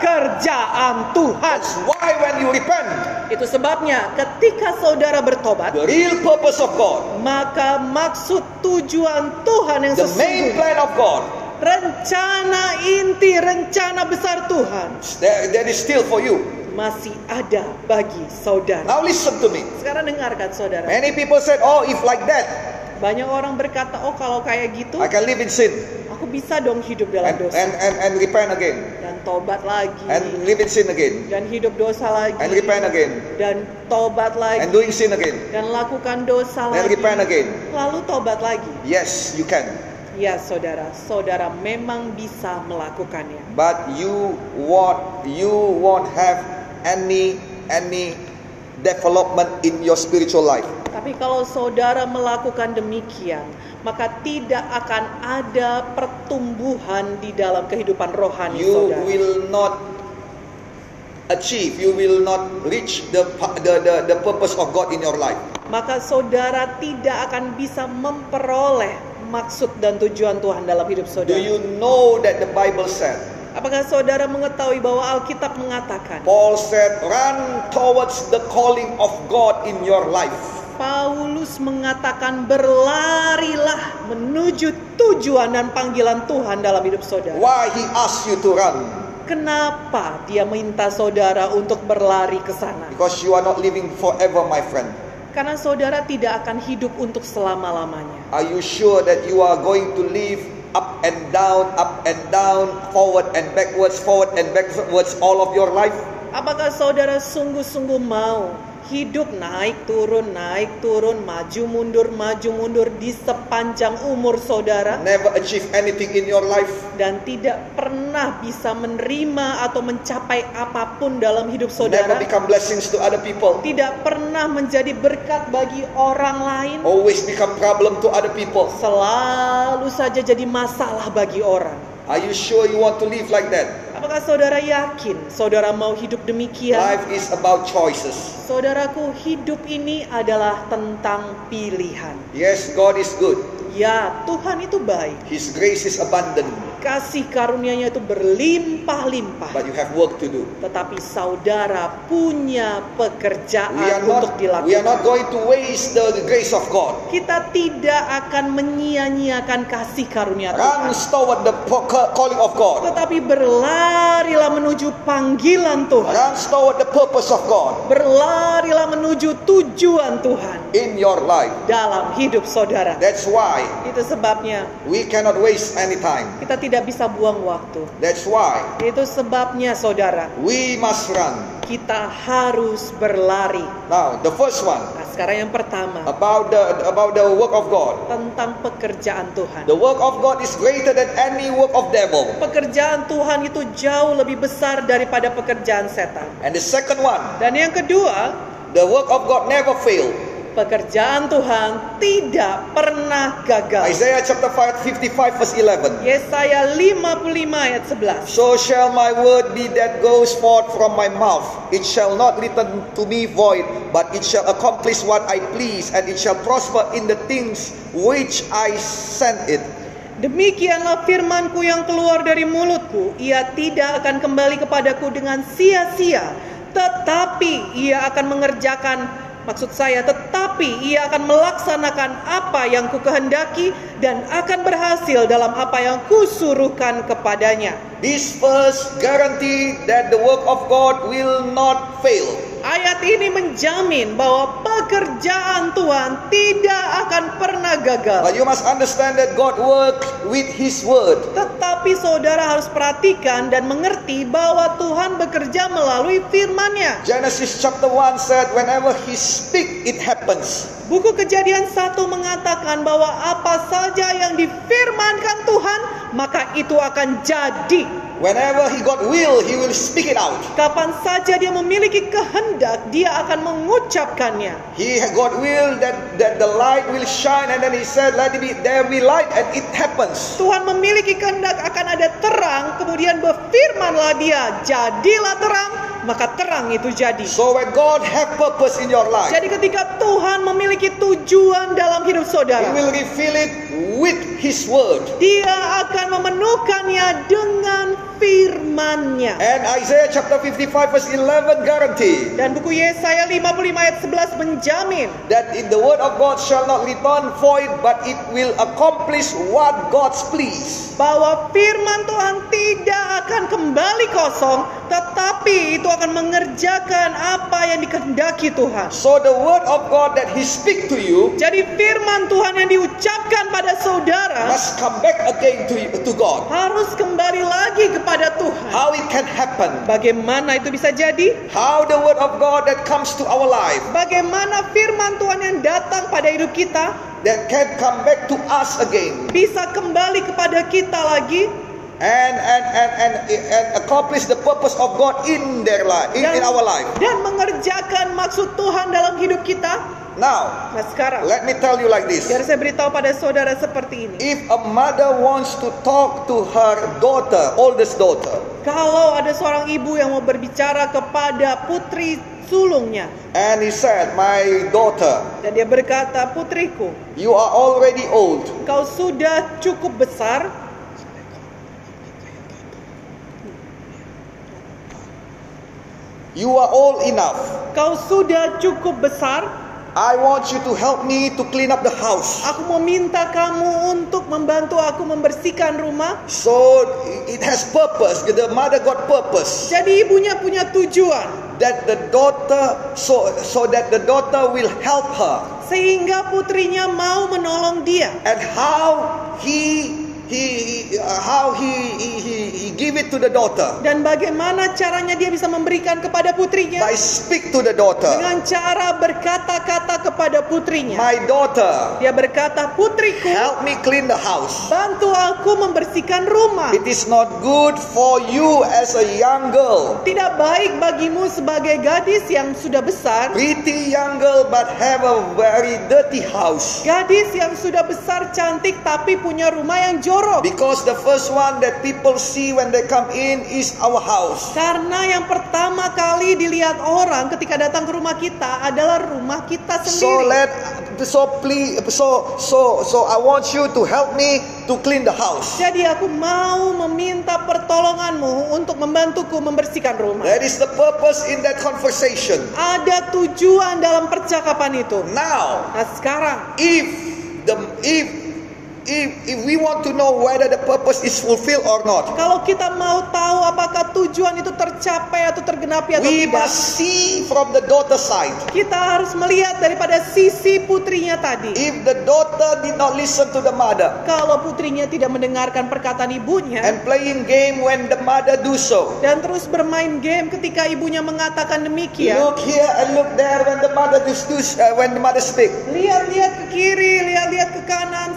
pekerjaan Tuhan. That's why when you repent, Itu sebabnya ketika saudara bertobat, the real purpose of God, maka maksud tujuan Tuhan yang the main plan of God, rencana inti, rencana besar Tuhan that, that is still for you. masih ada bagi saudara. Now listen to me. Sekarang dengarkan saudara. Many people said, oh, if like that, Banyak orang berkata, "Oh, kalau kayak gitu, I can live in sin aku bisa dong hidup dalam and, dosa and, and, and repent again tobat lagi and live in sin again dan hidup dosa lagi and repent again dan tobat lagi and doing sin again dan lakukan dosa and lagi repent again. lalu tobat lagi. Yes, you can. Ya, saudara, saudara memang bisa melakukannya. But you won't you won't have any any development in your spiritual life. Tapi kalau saudara melakukan demikian, maka tidak akan ada pertumbuhan di dalam kehidupan rohani You saudara. will not achieve, you will not reach the, the, the, the purpose of God in your life. Maka saudara tidak akan bisa memperoleh maksud dan tujuan Tuhan dalam hidup Do saudara. you know that the Bible said? Apakah saudara mengetahui bahwa Alkitab mengatakan Paul said, run towards the calling of God in your life. Paulus mengatakan berlarilah menuju tujuan dan panggilan Tuhan dalam hidup saudara. Why he asked you to run? Kenapa dia minta saudara untuk berlari ke sana? Because you are not living forever, my friend. Karena saudara tidak akan hidup untuk selama-lamanya. Are you sure that you are going to live up and down, up and down, forward and backwards, forward and backwards all of your life? Apakah saudara sungguh-sungguh mau hidup naik turun naik turun maju mundur maju mundur di sepanjang umur saudara Never achieve anything in your life? dan tidak pernah bisa menerima atau mencapai apa pun dalam hidup Never saudara become blessings to other people? tidak pernah menjadi berkat bagi orang lain Always become problem to other people? selalu saja jadi masalah bagi orang Are you sure you want to live like that? Apakah saudara yakin saudara mau hidup demikian Life is about choices. saudaraku hidup ini adalah tentang pilihan Yes, God is good. ya Tuhan itu baik His grace is abundant, kasih karunia-Nya itu berlimpah-limpah but you have work to do. tetapi saudara punya pekerjaan We are untuk not dilakukan we are not going to waste the grace of God. kita tidak akan menyia-nyiakan kasih karunia Run Tuhan toward the calling of God. tetapi berlarilah menuju panggilan Tuhan Run toward the purpose of God berlarilah menuju tujuan Tuhan in your life. dalam hidup saudara That's why itu sebabnya we cannot waste any time. kita tidak bisa buang waktu That's why itu sebabnya saudara we must run. kita harus berlari Now, the first one nah sekarang yang pertama about the about the work of God. tentang pekerjaan Tuhan The work of God is greater than any work of devil. pekerjaan Tuhan itu jauh lebih besar daripada pekerjaan setan And the second one, dan yang kedua the work of God never fail. Pekerjaan Tuhan tidak pernah gagal Isaiah chapter 5, 55 verse 11. Yesaya 55 ayat 11 So shall my word be that goes forth from my mouth. It shall not return to me void, but it shall accomplish what I please, and it shall prosper in the things which I sent it. Demikianlah firmanku yang keluar dari mulutku Ia tidak akan kembali kepadaku dengan sia-sia Tetapi ia akan mengerjakan Maksud saya tetapi ia akan melaksanakan apa yang ku kehendaki Dan akan berhasil dalam apa yang kusuruhkan kepadanya This verse guarantee that the work of God will not fail. Ayat ini menjamin bahwa pekerjaan Tuhan tidak akan pernah gagal But you must understand that God works with His word. Tetapi saudara harus perhatikan dan mengerti bahwa Tuhan bekerja melalui firman-Nya. Genesis chapter 1 said, whenever He speak, it happens. Buku Kejadian 1 mengatakan bahwa apa saja yang difirmankan Tuhan, maka itu akan jadi. Whenever He got will, He will speak it out. Kapan saja dia memiliki kehendak, dia akan mengucapkannya. He got will that, that the light will shine, and then He said, let it be, there be light, and it happens. Tuhan memiliki kehendak akan ada terang, kemudian berfirmanlah dia, jadilah terang, maka terang itu jadi. So when God have purpose in your life, Jadi ketika Tuhan memiliki tujuan dalam hidup He saudara, will reveal it with His word. Dia akan memenuhkannya dengan firman-Nya. And Isaiah chapter 55 verse 11 guarantee Dan buku Yesaya 55 ayat 11 menjamin that in the word of God shall not return void, but it will accomplish what God's please. bahwa firman Tuhan tidak akan kembali kosong, tetapi itu akan mengerjakan apa yang dikehendaki Tuhan. So the word of God that He speak to you Jadi firman Tuhan yang diucapkan pada saudara must come back again to, to God. harus kembali lagi kepada Tuhan. How it can happen? Bagaimana itu bisa jadi? How the word of God that comes to our life Bagaimana firman Tuhan yang datang pada hidup kita that can come back to us again bisa kembali kepada kita lagi and and and and, and accomplish the purpose of God in their life in, in our life. dan mengerjakan maksud Tuhan dalam hidup kita? Now, Nah sekarang, let me tell you like this. biar saya beritahu pada saudara seperti ini. If a mother wants to talk to her daughter, oldest daughter, Kalau ada seorang ibu yang mau berbicara kepada putri sulungnya and he said, "My daughter, dan dia berkata, "Putriku, you are already old. kau sudah cukup besar You are old enough. Kau sudah cukup besar. I want you to help me to clean up the house." Aku mau minta kamu untuk membantu aku membersihkan rumah. So it has purpose. The mother got purpose Jadi ibunya punya tujuan that the daughter so so that the daughter will help her sehingga putrinya mau menolong dia. and how he he uh, how he, he he he give it to the daughter Dan bagaimana caranya dia bisa memberikan kepada putrinya? by speak to the daughter Dengan cara berkata-kata kepada putrinya. my daughter Dia berkata, "Putriku, help me clean the house bantu aku membersihkan rumah." it is not good for you as a young girl Tidak baik bagimu sebagai gadis yang sudah besar, pretty young girl but have a very dirty house gadis yang sudah besar cantik tapi punya rumah yang jorok. because the first one that people see when they come in is our house Karena yang pertama kali dilihat orang ketika datang ke rumah kita adalah rumah kita So sendiri. let so please so so so I want you to help me to clean the house. Jadi aku mau meminta pertolonganmu untuk membantuku membersihkan rumah. That is the purpose in that conversation. Ada tujuan dalam percakapan itu. Now, Nah sekarang if the if if if we want to know whether the purpose is fulfilled or not, kalau kita mau tahu apakah tujuan itu tercapai atau tergenapi atau we tidak, must see from the daughter side. kita harus melihat daripada sisi putrinya tadi. If the daughter did not listen to the mother Kalau putrinya tidak mendengarkan perkataan ibunya and playing game when the mother do so, dan terus bermain game ketika ibunya mengatakan demikian, look here and look there when the mother do, do uh, when the mother speak. lihat-lihat ke kiri, lihat-lihat ke kanan,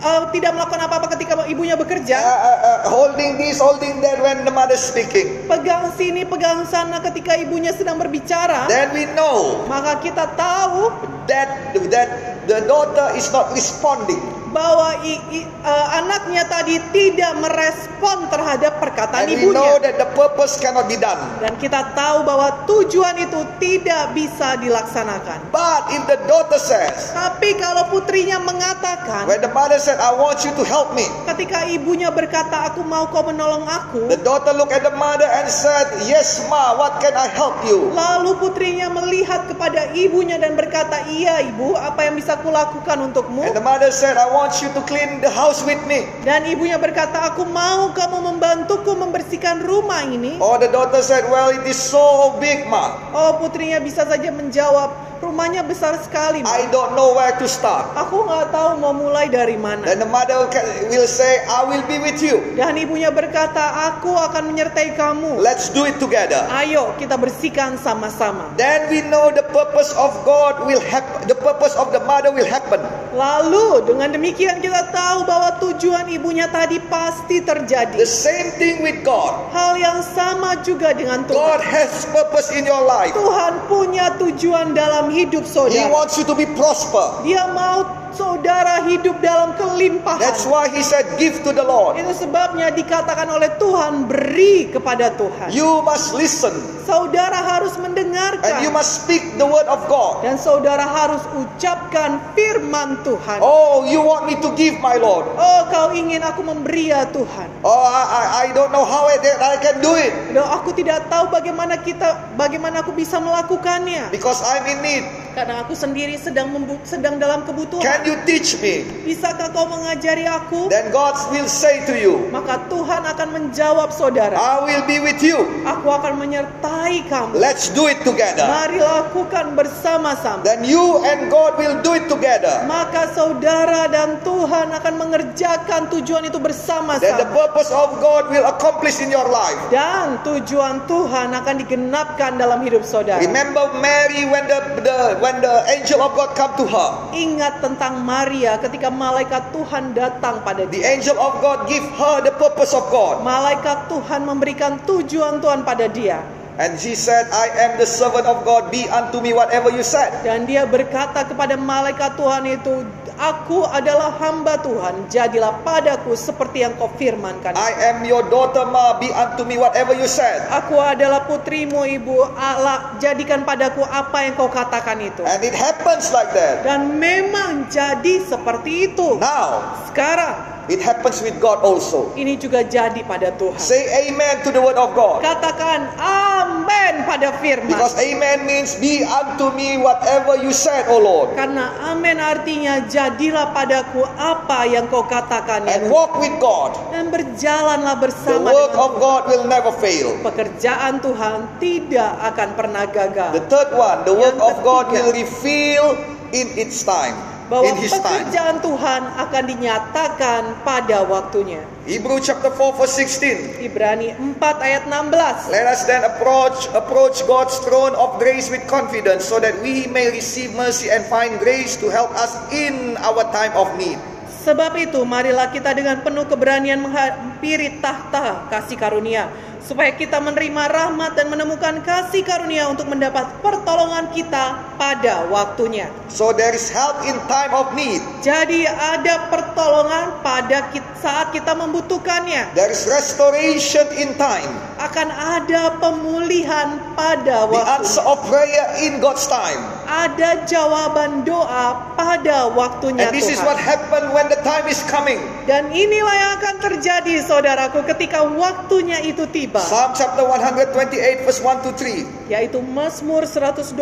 eh, tidak melakukan apa-apa ketika ibunya Uh, bekerja, uh, uh, holding this, holding that when the mother speaking. pegang sini, pegang sana ketika ibunya sedang berbicara, then we know maka kita tahu that that the daughter is not responding bahwa i- i- eh, anaknya tadi tidak merespon terhadap perkataan and we know ibunya. that the purpose cannot be done Dan kita tahu bahwa tujuan itu tidak bisa dilaksanakan. but if the daughter says Tapi kalau putrinya mengatakan, when the mother said i want you to help me ketika ibunya berkata, "Aku mau kau menolong aku," the daughter looked at the mother and said yes ma what can i help you lalu putrinya melihat kepada ibunya dan berkata, "Iya, ibu, apa yang bisa kulakukan untukmu?" and the mother said i want you to clean the house with me Dan ibunya berkata, "Aku mau kamu membantuku membersihkan rumah ini." or the daughter said well it is so big ma Oh, putrinya bisa saja menjawab, "Rumahnya besar sekali." Ma. i don't know where to start Aku nggak tahu mau mulai dari mana. then the mother will say i will be with you Dan ibunya berkata, "Aku akan menyertai kamu. let's do it together Ayo kita bersihkan sama-sama." then we know the purpose of God will happen. The purpose of the mother will happen. Lalu dengan demikian kita tahu bahwa tujuan ibunya tadi pasti The terjadi. same thing with God. Hal yang sama juga dengan God Tuhan. has purpose in your life. Tuhan punya tujuan dalam hidup He wants you to be prosper. Dia mau saudara hidup dalam kelimpahan. That's why he said, Give to the Lord. Itu sebabnya dikatakan oleh Tuhan beri kepada Tuhan. You must listen Saudara harus and you mendengarkan must speak the word of God. dan saudara harus ucapkan firman Tuhan. Oh, you want me to give, my Lord? Oh, kau ingin aku memberi ya Tuhan. Oh, I, I, I don't know how I, I can do it Loh, aku tidak tahu bagaimana kita bagaimana aku bisa melakukannya because I'm in need. karena aku sendiri sedang sedang dalam kebutuhan. Can you teach me? Bisakah kau mengajari aku? Then God will say to you, Maka Tuhan akan menjawab saudara, I will be with you. aku akan menyertai kamu. Let's do it together. Mari lakukan bersama-sama. Then you and God will do it together. Maka saudara dan Tuhan akan mengerjakan tujuan itu Then the bersama-sama. purpose of God will accomplish in your life. Dan tujuan Tuhan akan digenapkan dalam hidup saudara. Remember Mary when the, the when the angel of God come to her. Ingat tentang Maria ketika malaikat Tuhan datang pada The dia. angel of God give her the purpose of God. Malaikat Tuhan memberikan tujuan Tuhan pada dia. And she said, I am the servant of God. Be unto me whatever you said. Dan dia berkata kepada malaikat Tuhan itu, Aku adalah hamba Tuhan, jadilah padaku seperti yang kau firmankan. I am your daughter, Ma. Be unto me whatever you said. Aku adalah putrimu ibu Allah, jadikan padaku apa yang kau katakan itu. And it happens like that. Dan memang jadi seperti itu. Now, Sekarang it happens with God also. ini juga jadi pada Tuhan. Say amen to the word of God. Katakan amin pada firman. Because amen means be unto me whatever you said, O Lord. Karena amin artinya jadilah padaku apa yang kau katakan ya And walk with God. Dan berjalanlah The bersama work dengan of God will never fail. pekerjaan Tuhan tidak akan pernah gagal. The third one, the work of God will reveal in its time. Bahwa In his time. pekerjaan Tuhan akan dinyatakan pada waktunya. Hebrew chapter 4 verse 16. Ibrani 4 ayat 16. Let us then approach approach God's throne of grace with confidence so that we may receive mercy and find grace to help us in our time of need. Sebab itu marilah kita dengan penuh keberanian menghampiri tahta kasih karunia supaya kita menerima rahmat dan menemukan kasih karunia untuk mendapat pertolongan kita pada waktunya. So there is help in time of need. Jadi ada pertolongan pada saat kita membutuhkannya. There is restoration in time. Akan ada pemulihan pada The waktu. answer of prayer in God's time. Ada jawaban doa pada waktunya And this is Tuhan. what happened when the time is coming. Dan inilah yang akan terjadi saudaraku ketika waktunya itu tiba. Psalm chapter 128 verse 1 to 3. Yaitu Mazmur 126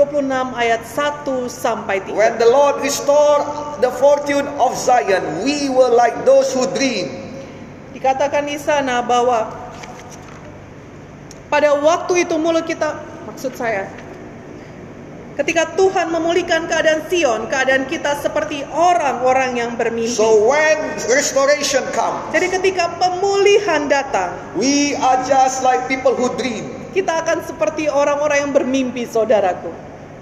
ayat 1 sampai 3. When the Lord restore the fortune of Zion, we were like those who dream. Dikatakan di sana bahwa pada waktu itu mulut kita maksud saya ketika Tuhan memulihkan keadaan Sion, keadaan kita seperti orang-orang yang bermimpi. So when restoration comes, Jadi ketika pemulihan datang, we are just like people who dream. kita akan seperti orang-orang yang bermimpi, saudaraku.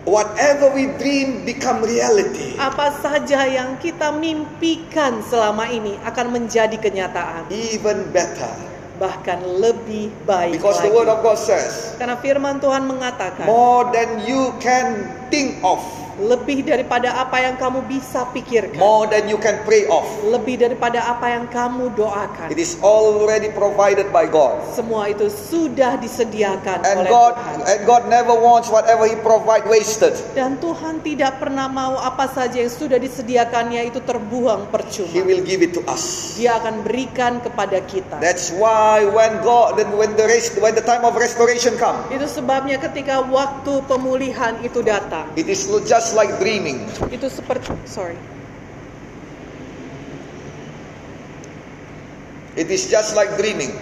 Whatever we dream become reality. Apa saja yang kita mimpikan selama ini akan menjadi kenyataan, Even better. Bahkan lebih baik Because the lagi. word of God says, Karena firman Tuhan mengatakan, more than you can think of, lebih daripada apa yang kamu bisa pikirkan, more than you can pray of. lebih daripada apa yang kamu doakan. It is already provided by God. Semua itu sudah disediakan And oleh God Tuhan. and God never wants whatever He provide wasted. Dan Tuhan tidak pernah mau apa saja yang sudah disediakannya itu terbuang He percuma. will give it to us. Dia akan berikan kepada kita. That's why when God then when the rest, when the time of restoration come, Itu sebabnya ketika waktu pemulihan itu datang, it is just like dreaming. itu seperti sorry. It is just like dreaming.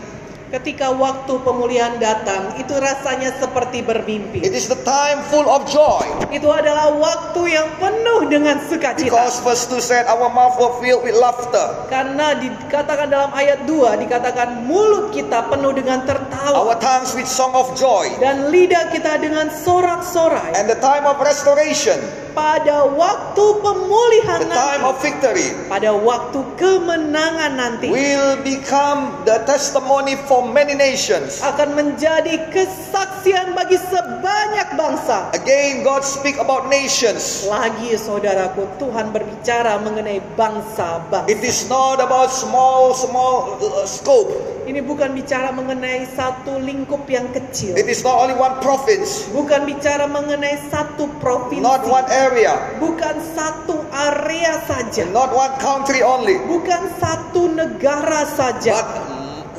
Ketika waktu pemulihan datang, itu rasanya seperti bermimpi. It is the time full of joy. Itu adalah waktu yang penuh dengan sukacita. Because verse 2 said our mouth were filled with laughter. Karena dikatakan dalam ayat 2 dikatakan mulut kita penuh dengan tertawa Our tongues with song of joy. dan lidah kita dengan sorak-sorai. And the time of restoration pada waktu pemulihan the time nanti, of victory, pada waktu kemenangan nanti, will become the testimony for many nations. akan menjadi kesaksian bagi sebanyak bangsa. Again, God speak about nations. Lagi saudaraku, Tuhan berbicara mengenai bangsa-bangsa. It is not about small, small uh, scope. Ini bukan bicara mengenai satu lingkup yang kecil. It is not only one province, Bukan bicara mengenai satu provinsi. not one area, Bukan satu area saja. not one country only, Bukan satu negara saja. but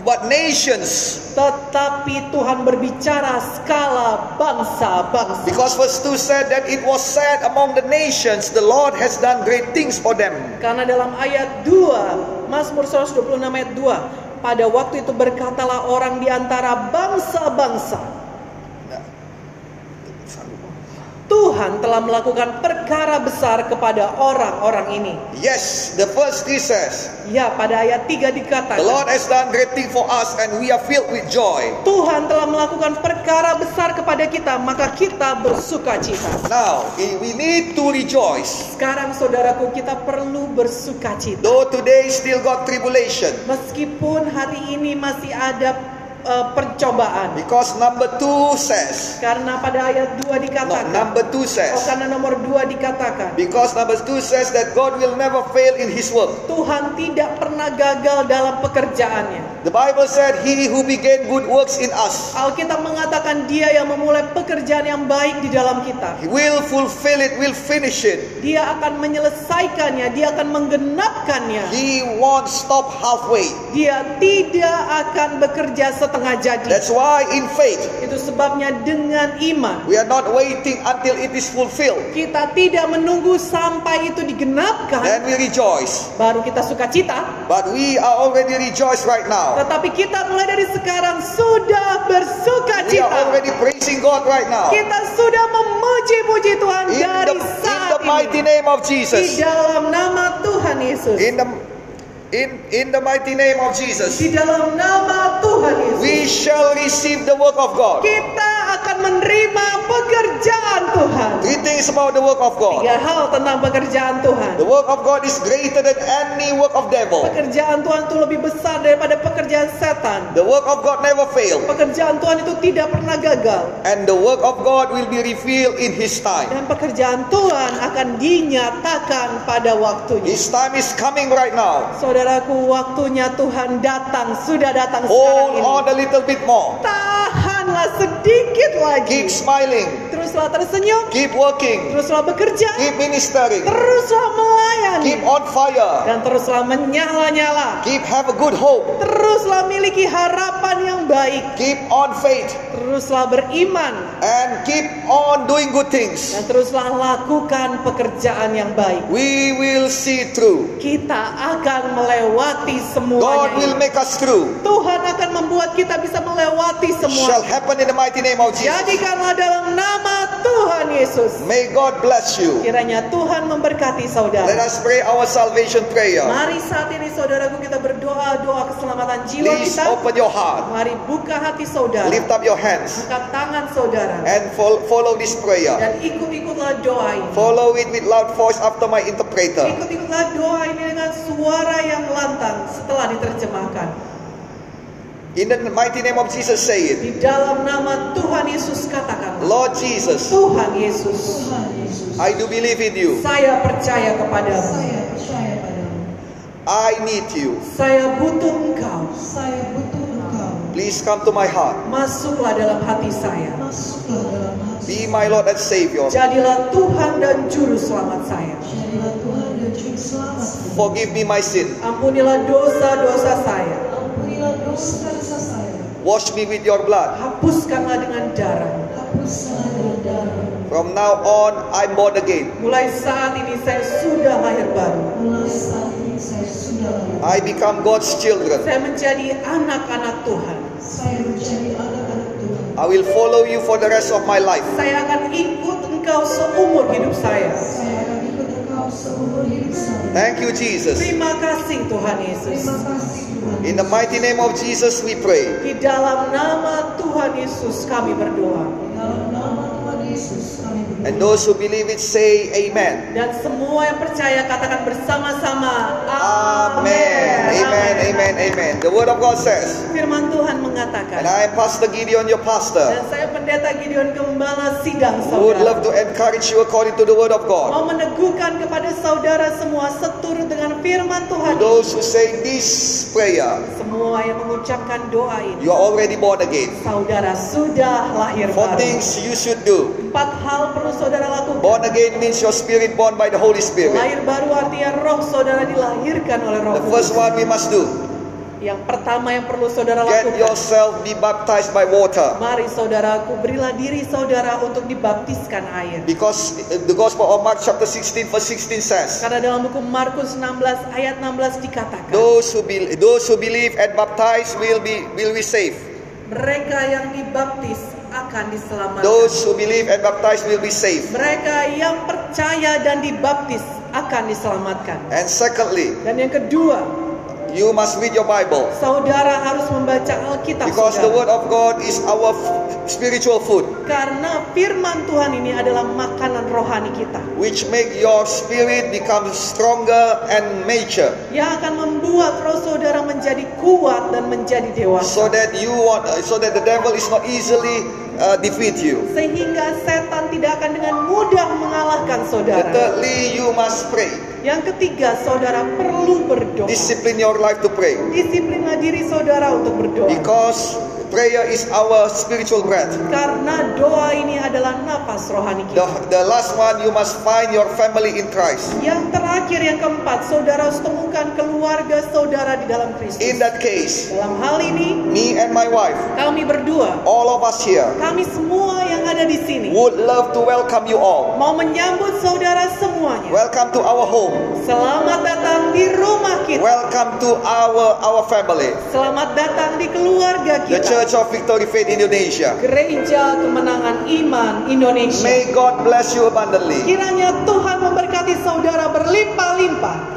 but nations. Tetapi Tuhan berbicara skala bangsa-bangsa. Because verse 2 said that it was said among the nations, the Lord has done great things for them. Karena dalam ayat 2, Mazmur 126 ayat 2, pada waktu itu berkatalah orang di antara bangsa-bangsa, Tuhan telah melakukan perkara besar kepada orang-orang ini. Yes, the verse 3 says, Ya, pada ayat 3 The dikatakan, Lord has done great things for us and we are filled with joy. Tuhan telah melakukan perkara besar kepada kita, maka kita bersuka cita. Now, we need to rejoice. Sekarang saudaraku kita perlu bersuka cita. Though today still got tribulation. Meskipun hari ini masih ada eh, percobaan. Because number 2 says, Karena pada ayat 2 no, dikatakan, number 2 oh says, karena nomor 2 dikatakan, because number 2 says that God will never fail in his work. Tuhan tidak pernah gagal dalam pekerjaannya. The Bible said, He who began good works in us, Alkitab mengatakan dia yang memulai pekerjaan yang baik di dalam kita. He will fulfill it, will finish it. Dia akan menyelesaikannya, dia akan menggenapkannya. He won't stop halfway. Dia tidak akan bekerja setengah jadi. That's why in faith, Itu sebabnya dengan iman we are not waiting until it is fulfilled. kita tidak menunggu sampai itu digenapkan Then we rejoice. baru kita suka cita. But we are already rejoiced right now. Tetapi kita mulai dari sekarang sudah bersuka We are already praising God right now. Kita sudah memuji-puji Tuhan In dari the, in saat the mighty ini. name of Di Jesus. dalam nama Tuhan Yesus. In the in in the mighty name of Jesus. Di dalam nama Tuhan Yesus. We shall receive the work of God. Kita akan menerima pekerjaan Tuhan. Three things about the work of God. Tiga hal tentang pekerjaan Tuhan. The work of God is greater than any work of devil. Pekerjaan Tuhan itu lebih besar daripada pekerjaan setan. The work of God never fail. Pekerjaan Tuhan itu tidak pernah gagal. And the work of God will be revealed in His time. Dan pekerjaan Tuhan akan dinyatakan pada waktunya. His time is coming right now. Saudaraku, waktunya Tuhan datang, sudah datang sekarang Hold ini. on a little bit more. Tahanlah sedikit lagi. Keep smiling. Teruslah tersenyum, Keep working. teruslah bekerja, Keep ministering. teruslah melayani, Keep on fire. dan teruslah menyala-nyala. Keep have a good hope. Teruslah miliki harapan yang baik. Keep on faith. Teruslah beriman. And keep on doing good things. Dan teruslah lakukan pekerjaan yang baik. We will see through. Kita akan melewati God semuanya. will ini. make us through. Tuhan akan membuat kita bisa melewati Shall semua. Happen in the mighty name of Jesus. Jadikanlah dalam nama Tuhan Yesus. May God bless you. Kiranya Tuhan memberkati Let saudara. us pray our salvation prayer. Mari saat ini saudaraku kita berdoa doa keselamatan jiwa Please kita. open your heart. Mari buka hati saudara. Lift up your hands Angkat tangan saudara. and fol- follow this prayer. Dan ikut-ikutlah doa ini. Follow it with loud voice after my interpreter. Ikut-ikutlah doa ini dengan suara yang lantang setelah diterjemahkan. In the mighty name of Jesus, say it. Di dalam nama Tuhan Yesus katakan. Lord Jesus, Tuhan Yesus, I do believe in you. saya percaya kepadamu. Saya percaya padamu. I need you. Saya butuh engkau. Saya butuh engkau. Please come to my heart. Masuklah dalam hati saya. Masuklah dalam hati. Be my Lord and Savior. Jadilah Tuhan dan Juru Selamat saya. Jadilah Tuhan dan Juru Selamat. Forgive me my sin. Ampunilah dosa-dosa saya. Dosa-dosa saya. Wash me with your blood. Hapuskanlah dengan darah. Hapuslah dengan darah. From now on, I'm born again. Mulai saat ini saya sudah lahir baru. Mulai saat ini saya sudah lahir. I become God's children. Saya menjadi anak-anak Tuhan. Saya menjadi anak-anak Tuhan. I will follow you for the rest of my life. Saya akan ikut engkau seumur hidup saya. Saya Thank you, Jesus. Terima kasih Tuhan Yesus. In the mighty name of Jesus, we pray. Di dalam nama Tuhan Yesus kami berdoa. Berdoa. And those who believe it say amen. Dan semua yang percaya katakan bersama-sama. Amen. Amen. Amen. Amen. The word of God says, Firman Tuhan mengatakan. and I am Pastor Gideon, your pastor. Dan saya pendeta Gideon Gembala Sidang who would love saudara. to encourage you according to the word of God. Mau meneguhkan kepada saudara semua seturut dengan firman Tuhan. Those who say this prayer, Semua yang mengucapkan doa ini. you are already born again. Saudara sudah lahir Four baru. things you should do. Empat hal perlu saudara lakukan. Born again means your spirit born by the Holy Spirit. Lahir baru artinya roh saudara dilahirkan oleh roh The first kudus. one we must do Yang pertama yang perlu saudara get lakukan. yourself be baptized by water. Mari saudaraku berilah diri saudara untuk dibaptiskan air. Because the Gospel of Mark chapter 16 verse 16 says, Karena dalam buku Markus 16 ayat 16 dikatakan, those who, be, those who believe and baptize will be, will be saved. mereka yang dibaptis akan diselamatkan. Those who believe and baptize will be saved. Mereka yang percaya dan dibaptis akan diselamatkan. And secondly, Dan yang kedua, you must read your Bible. saudara harus membaca Alkitab Because the saudara. word of God is our spiritual food, Karena firman Tuhan ini adalah makanan rohani kita which make your spirit become stronger and mature, yang akan membuat roh saudara menjadi kuat dan menjadi dewasa. so that you want, so that the devil is not easily uh, defeat you. Sehingga setan tidak akan dengan mudah mengalahkan The saudara. thirdly, you must pray. Yang ketiga, saudara perlu berdoa. Discipline your life to pray, Disiplinlah diri saudara untuk berdoa. because prayer is our spiritual breath. Karena doa ini adalah napas rohani The, kita. the last one, you must find your family in Christ. Yang terakhir, yang keempat, saudara harus temukan keluarga saudara di dalam Kristus. In that case, Dalam hal ini, me and my wife, kami berdua, all of us here, kami semua yang ada di sini, would love to welcome you all. mau menyambut saudara semuanya. Welcome to our home. Selamat datang di rumah kita. Welcome to our our family, Selamat datang di keluarga the kita. Church of Victory Faith Indonesia. Gereja Kemenangan Iman Indonesia. May God bless you abundantly. Kiranya Tuhan memberkati saudara berlimpah-limpah.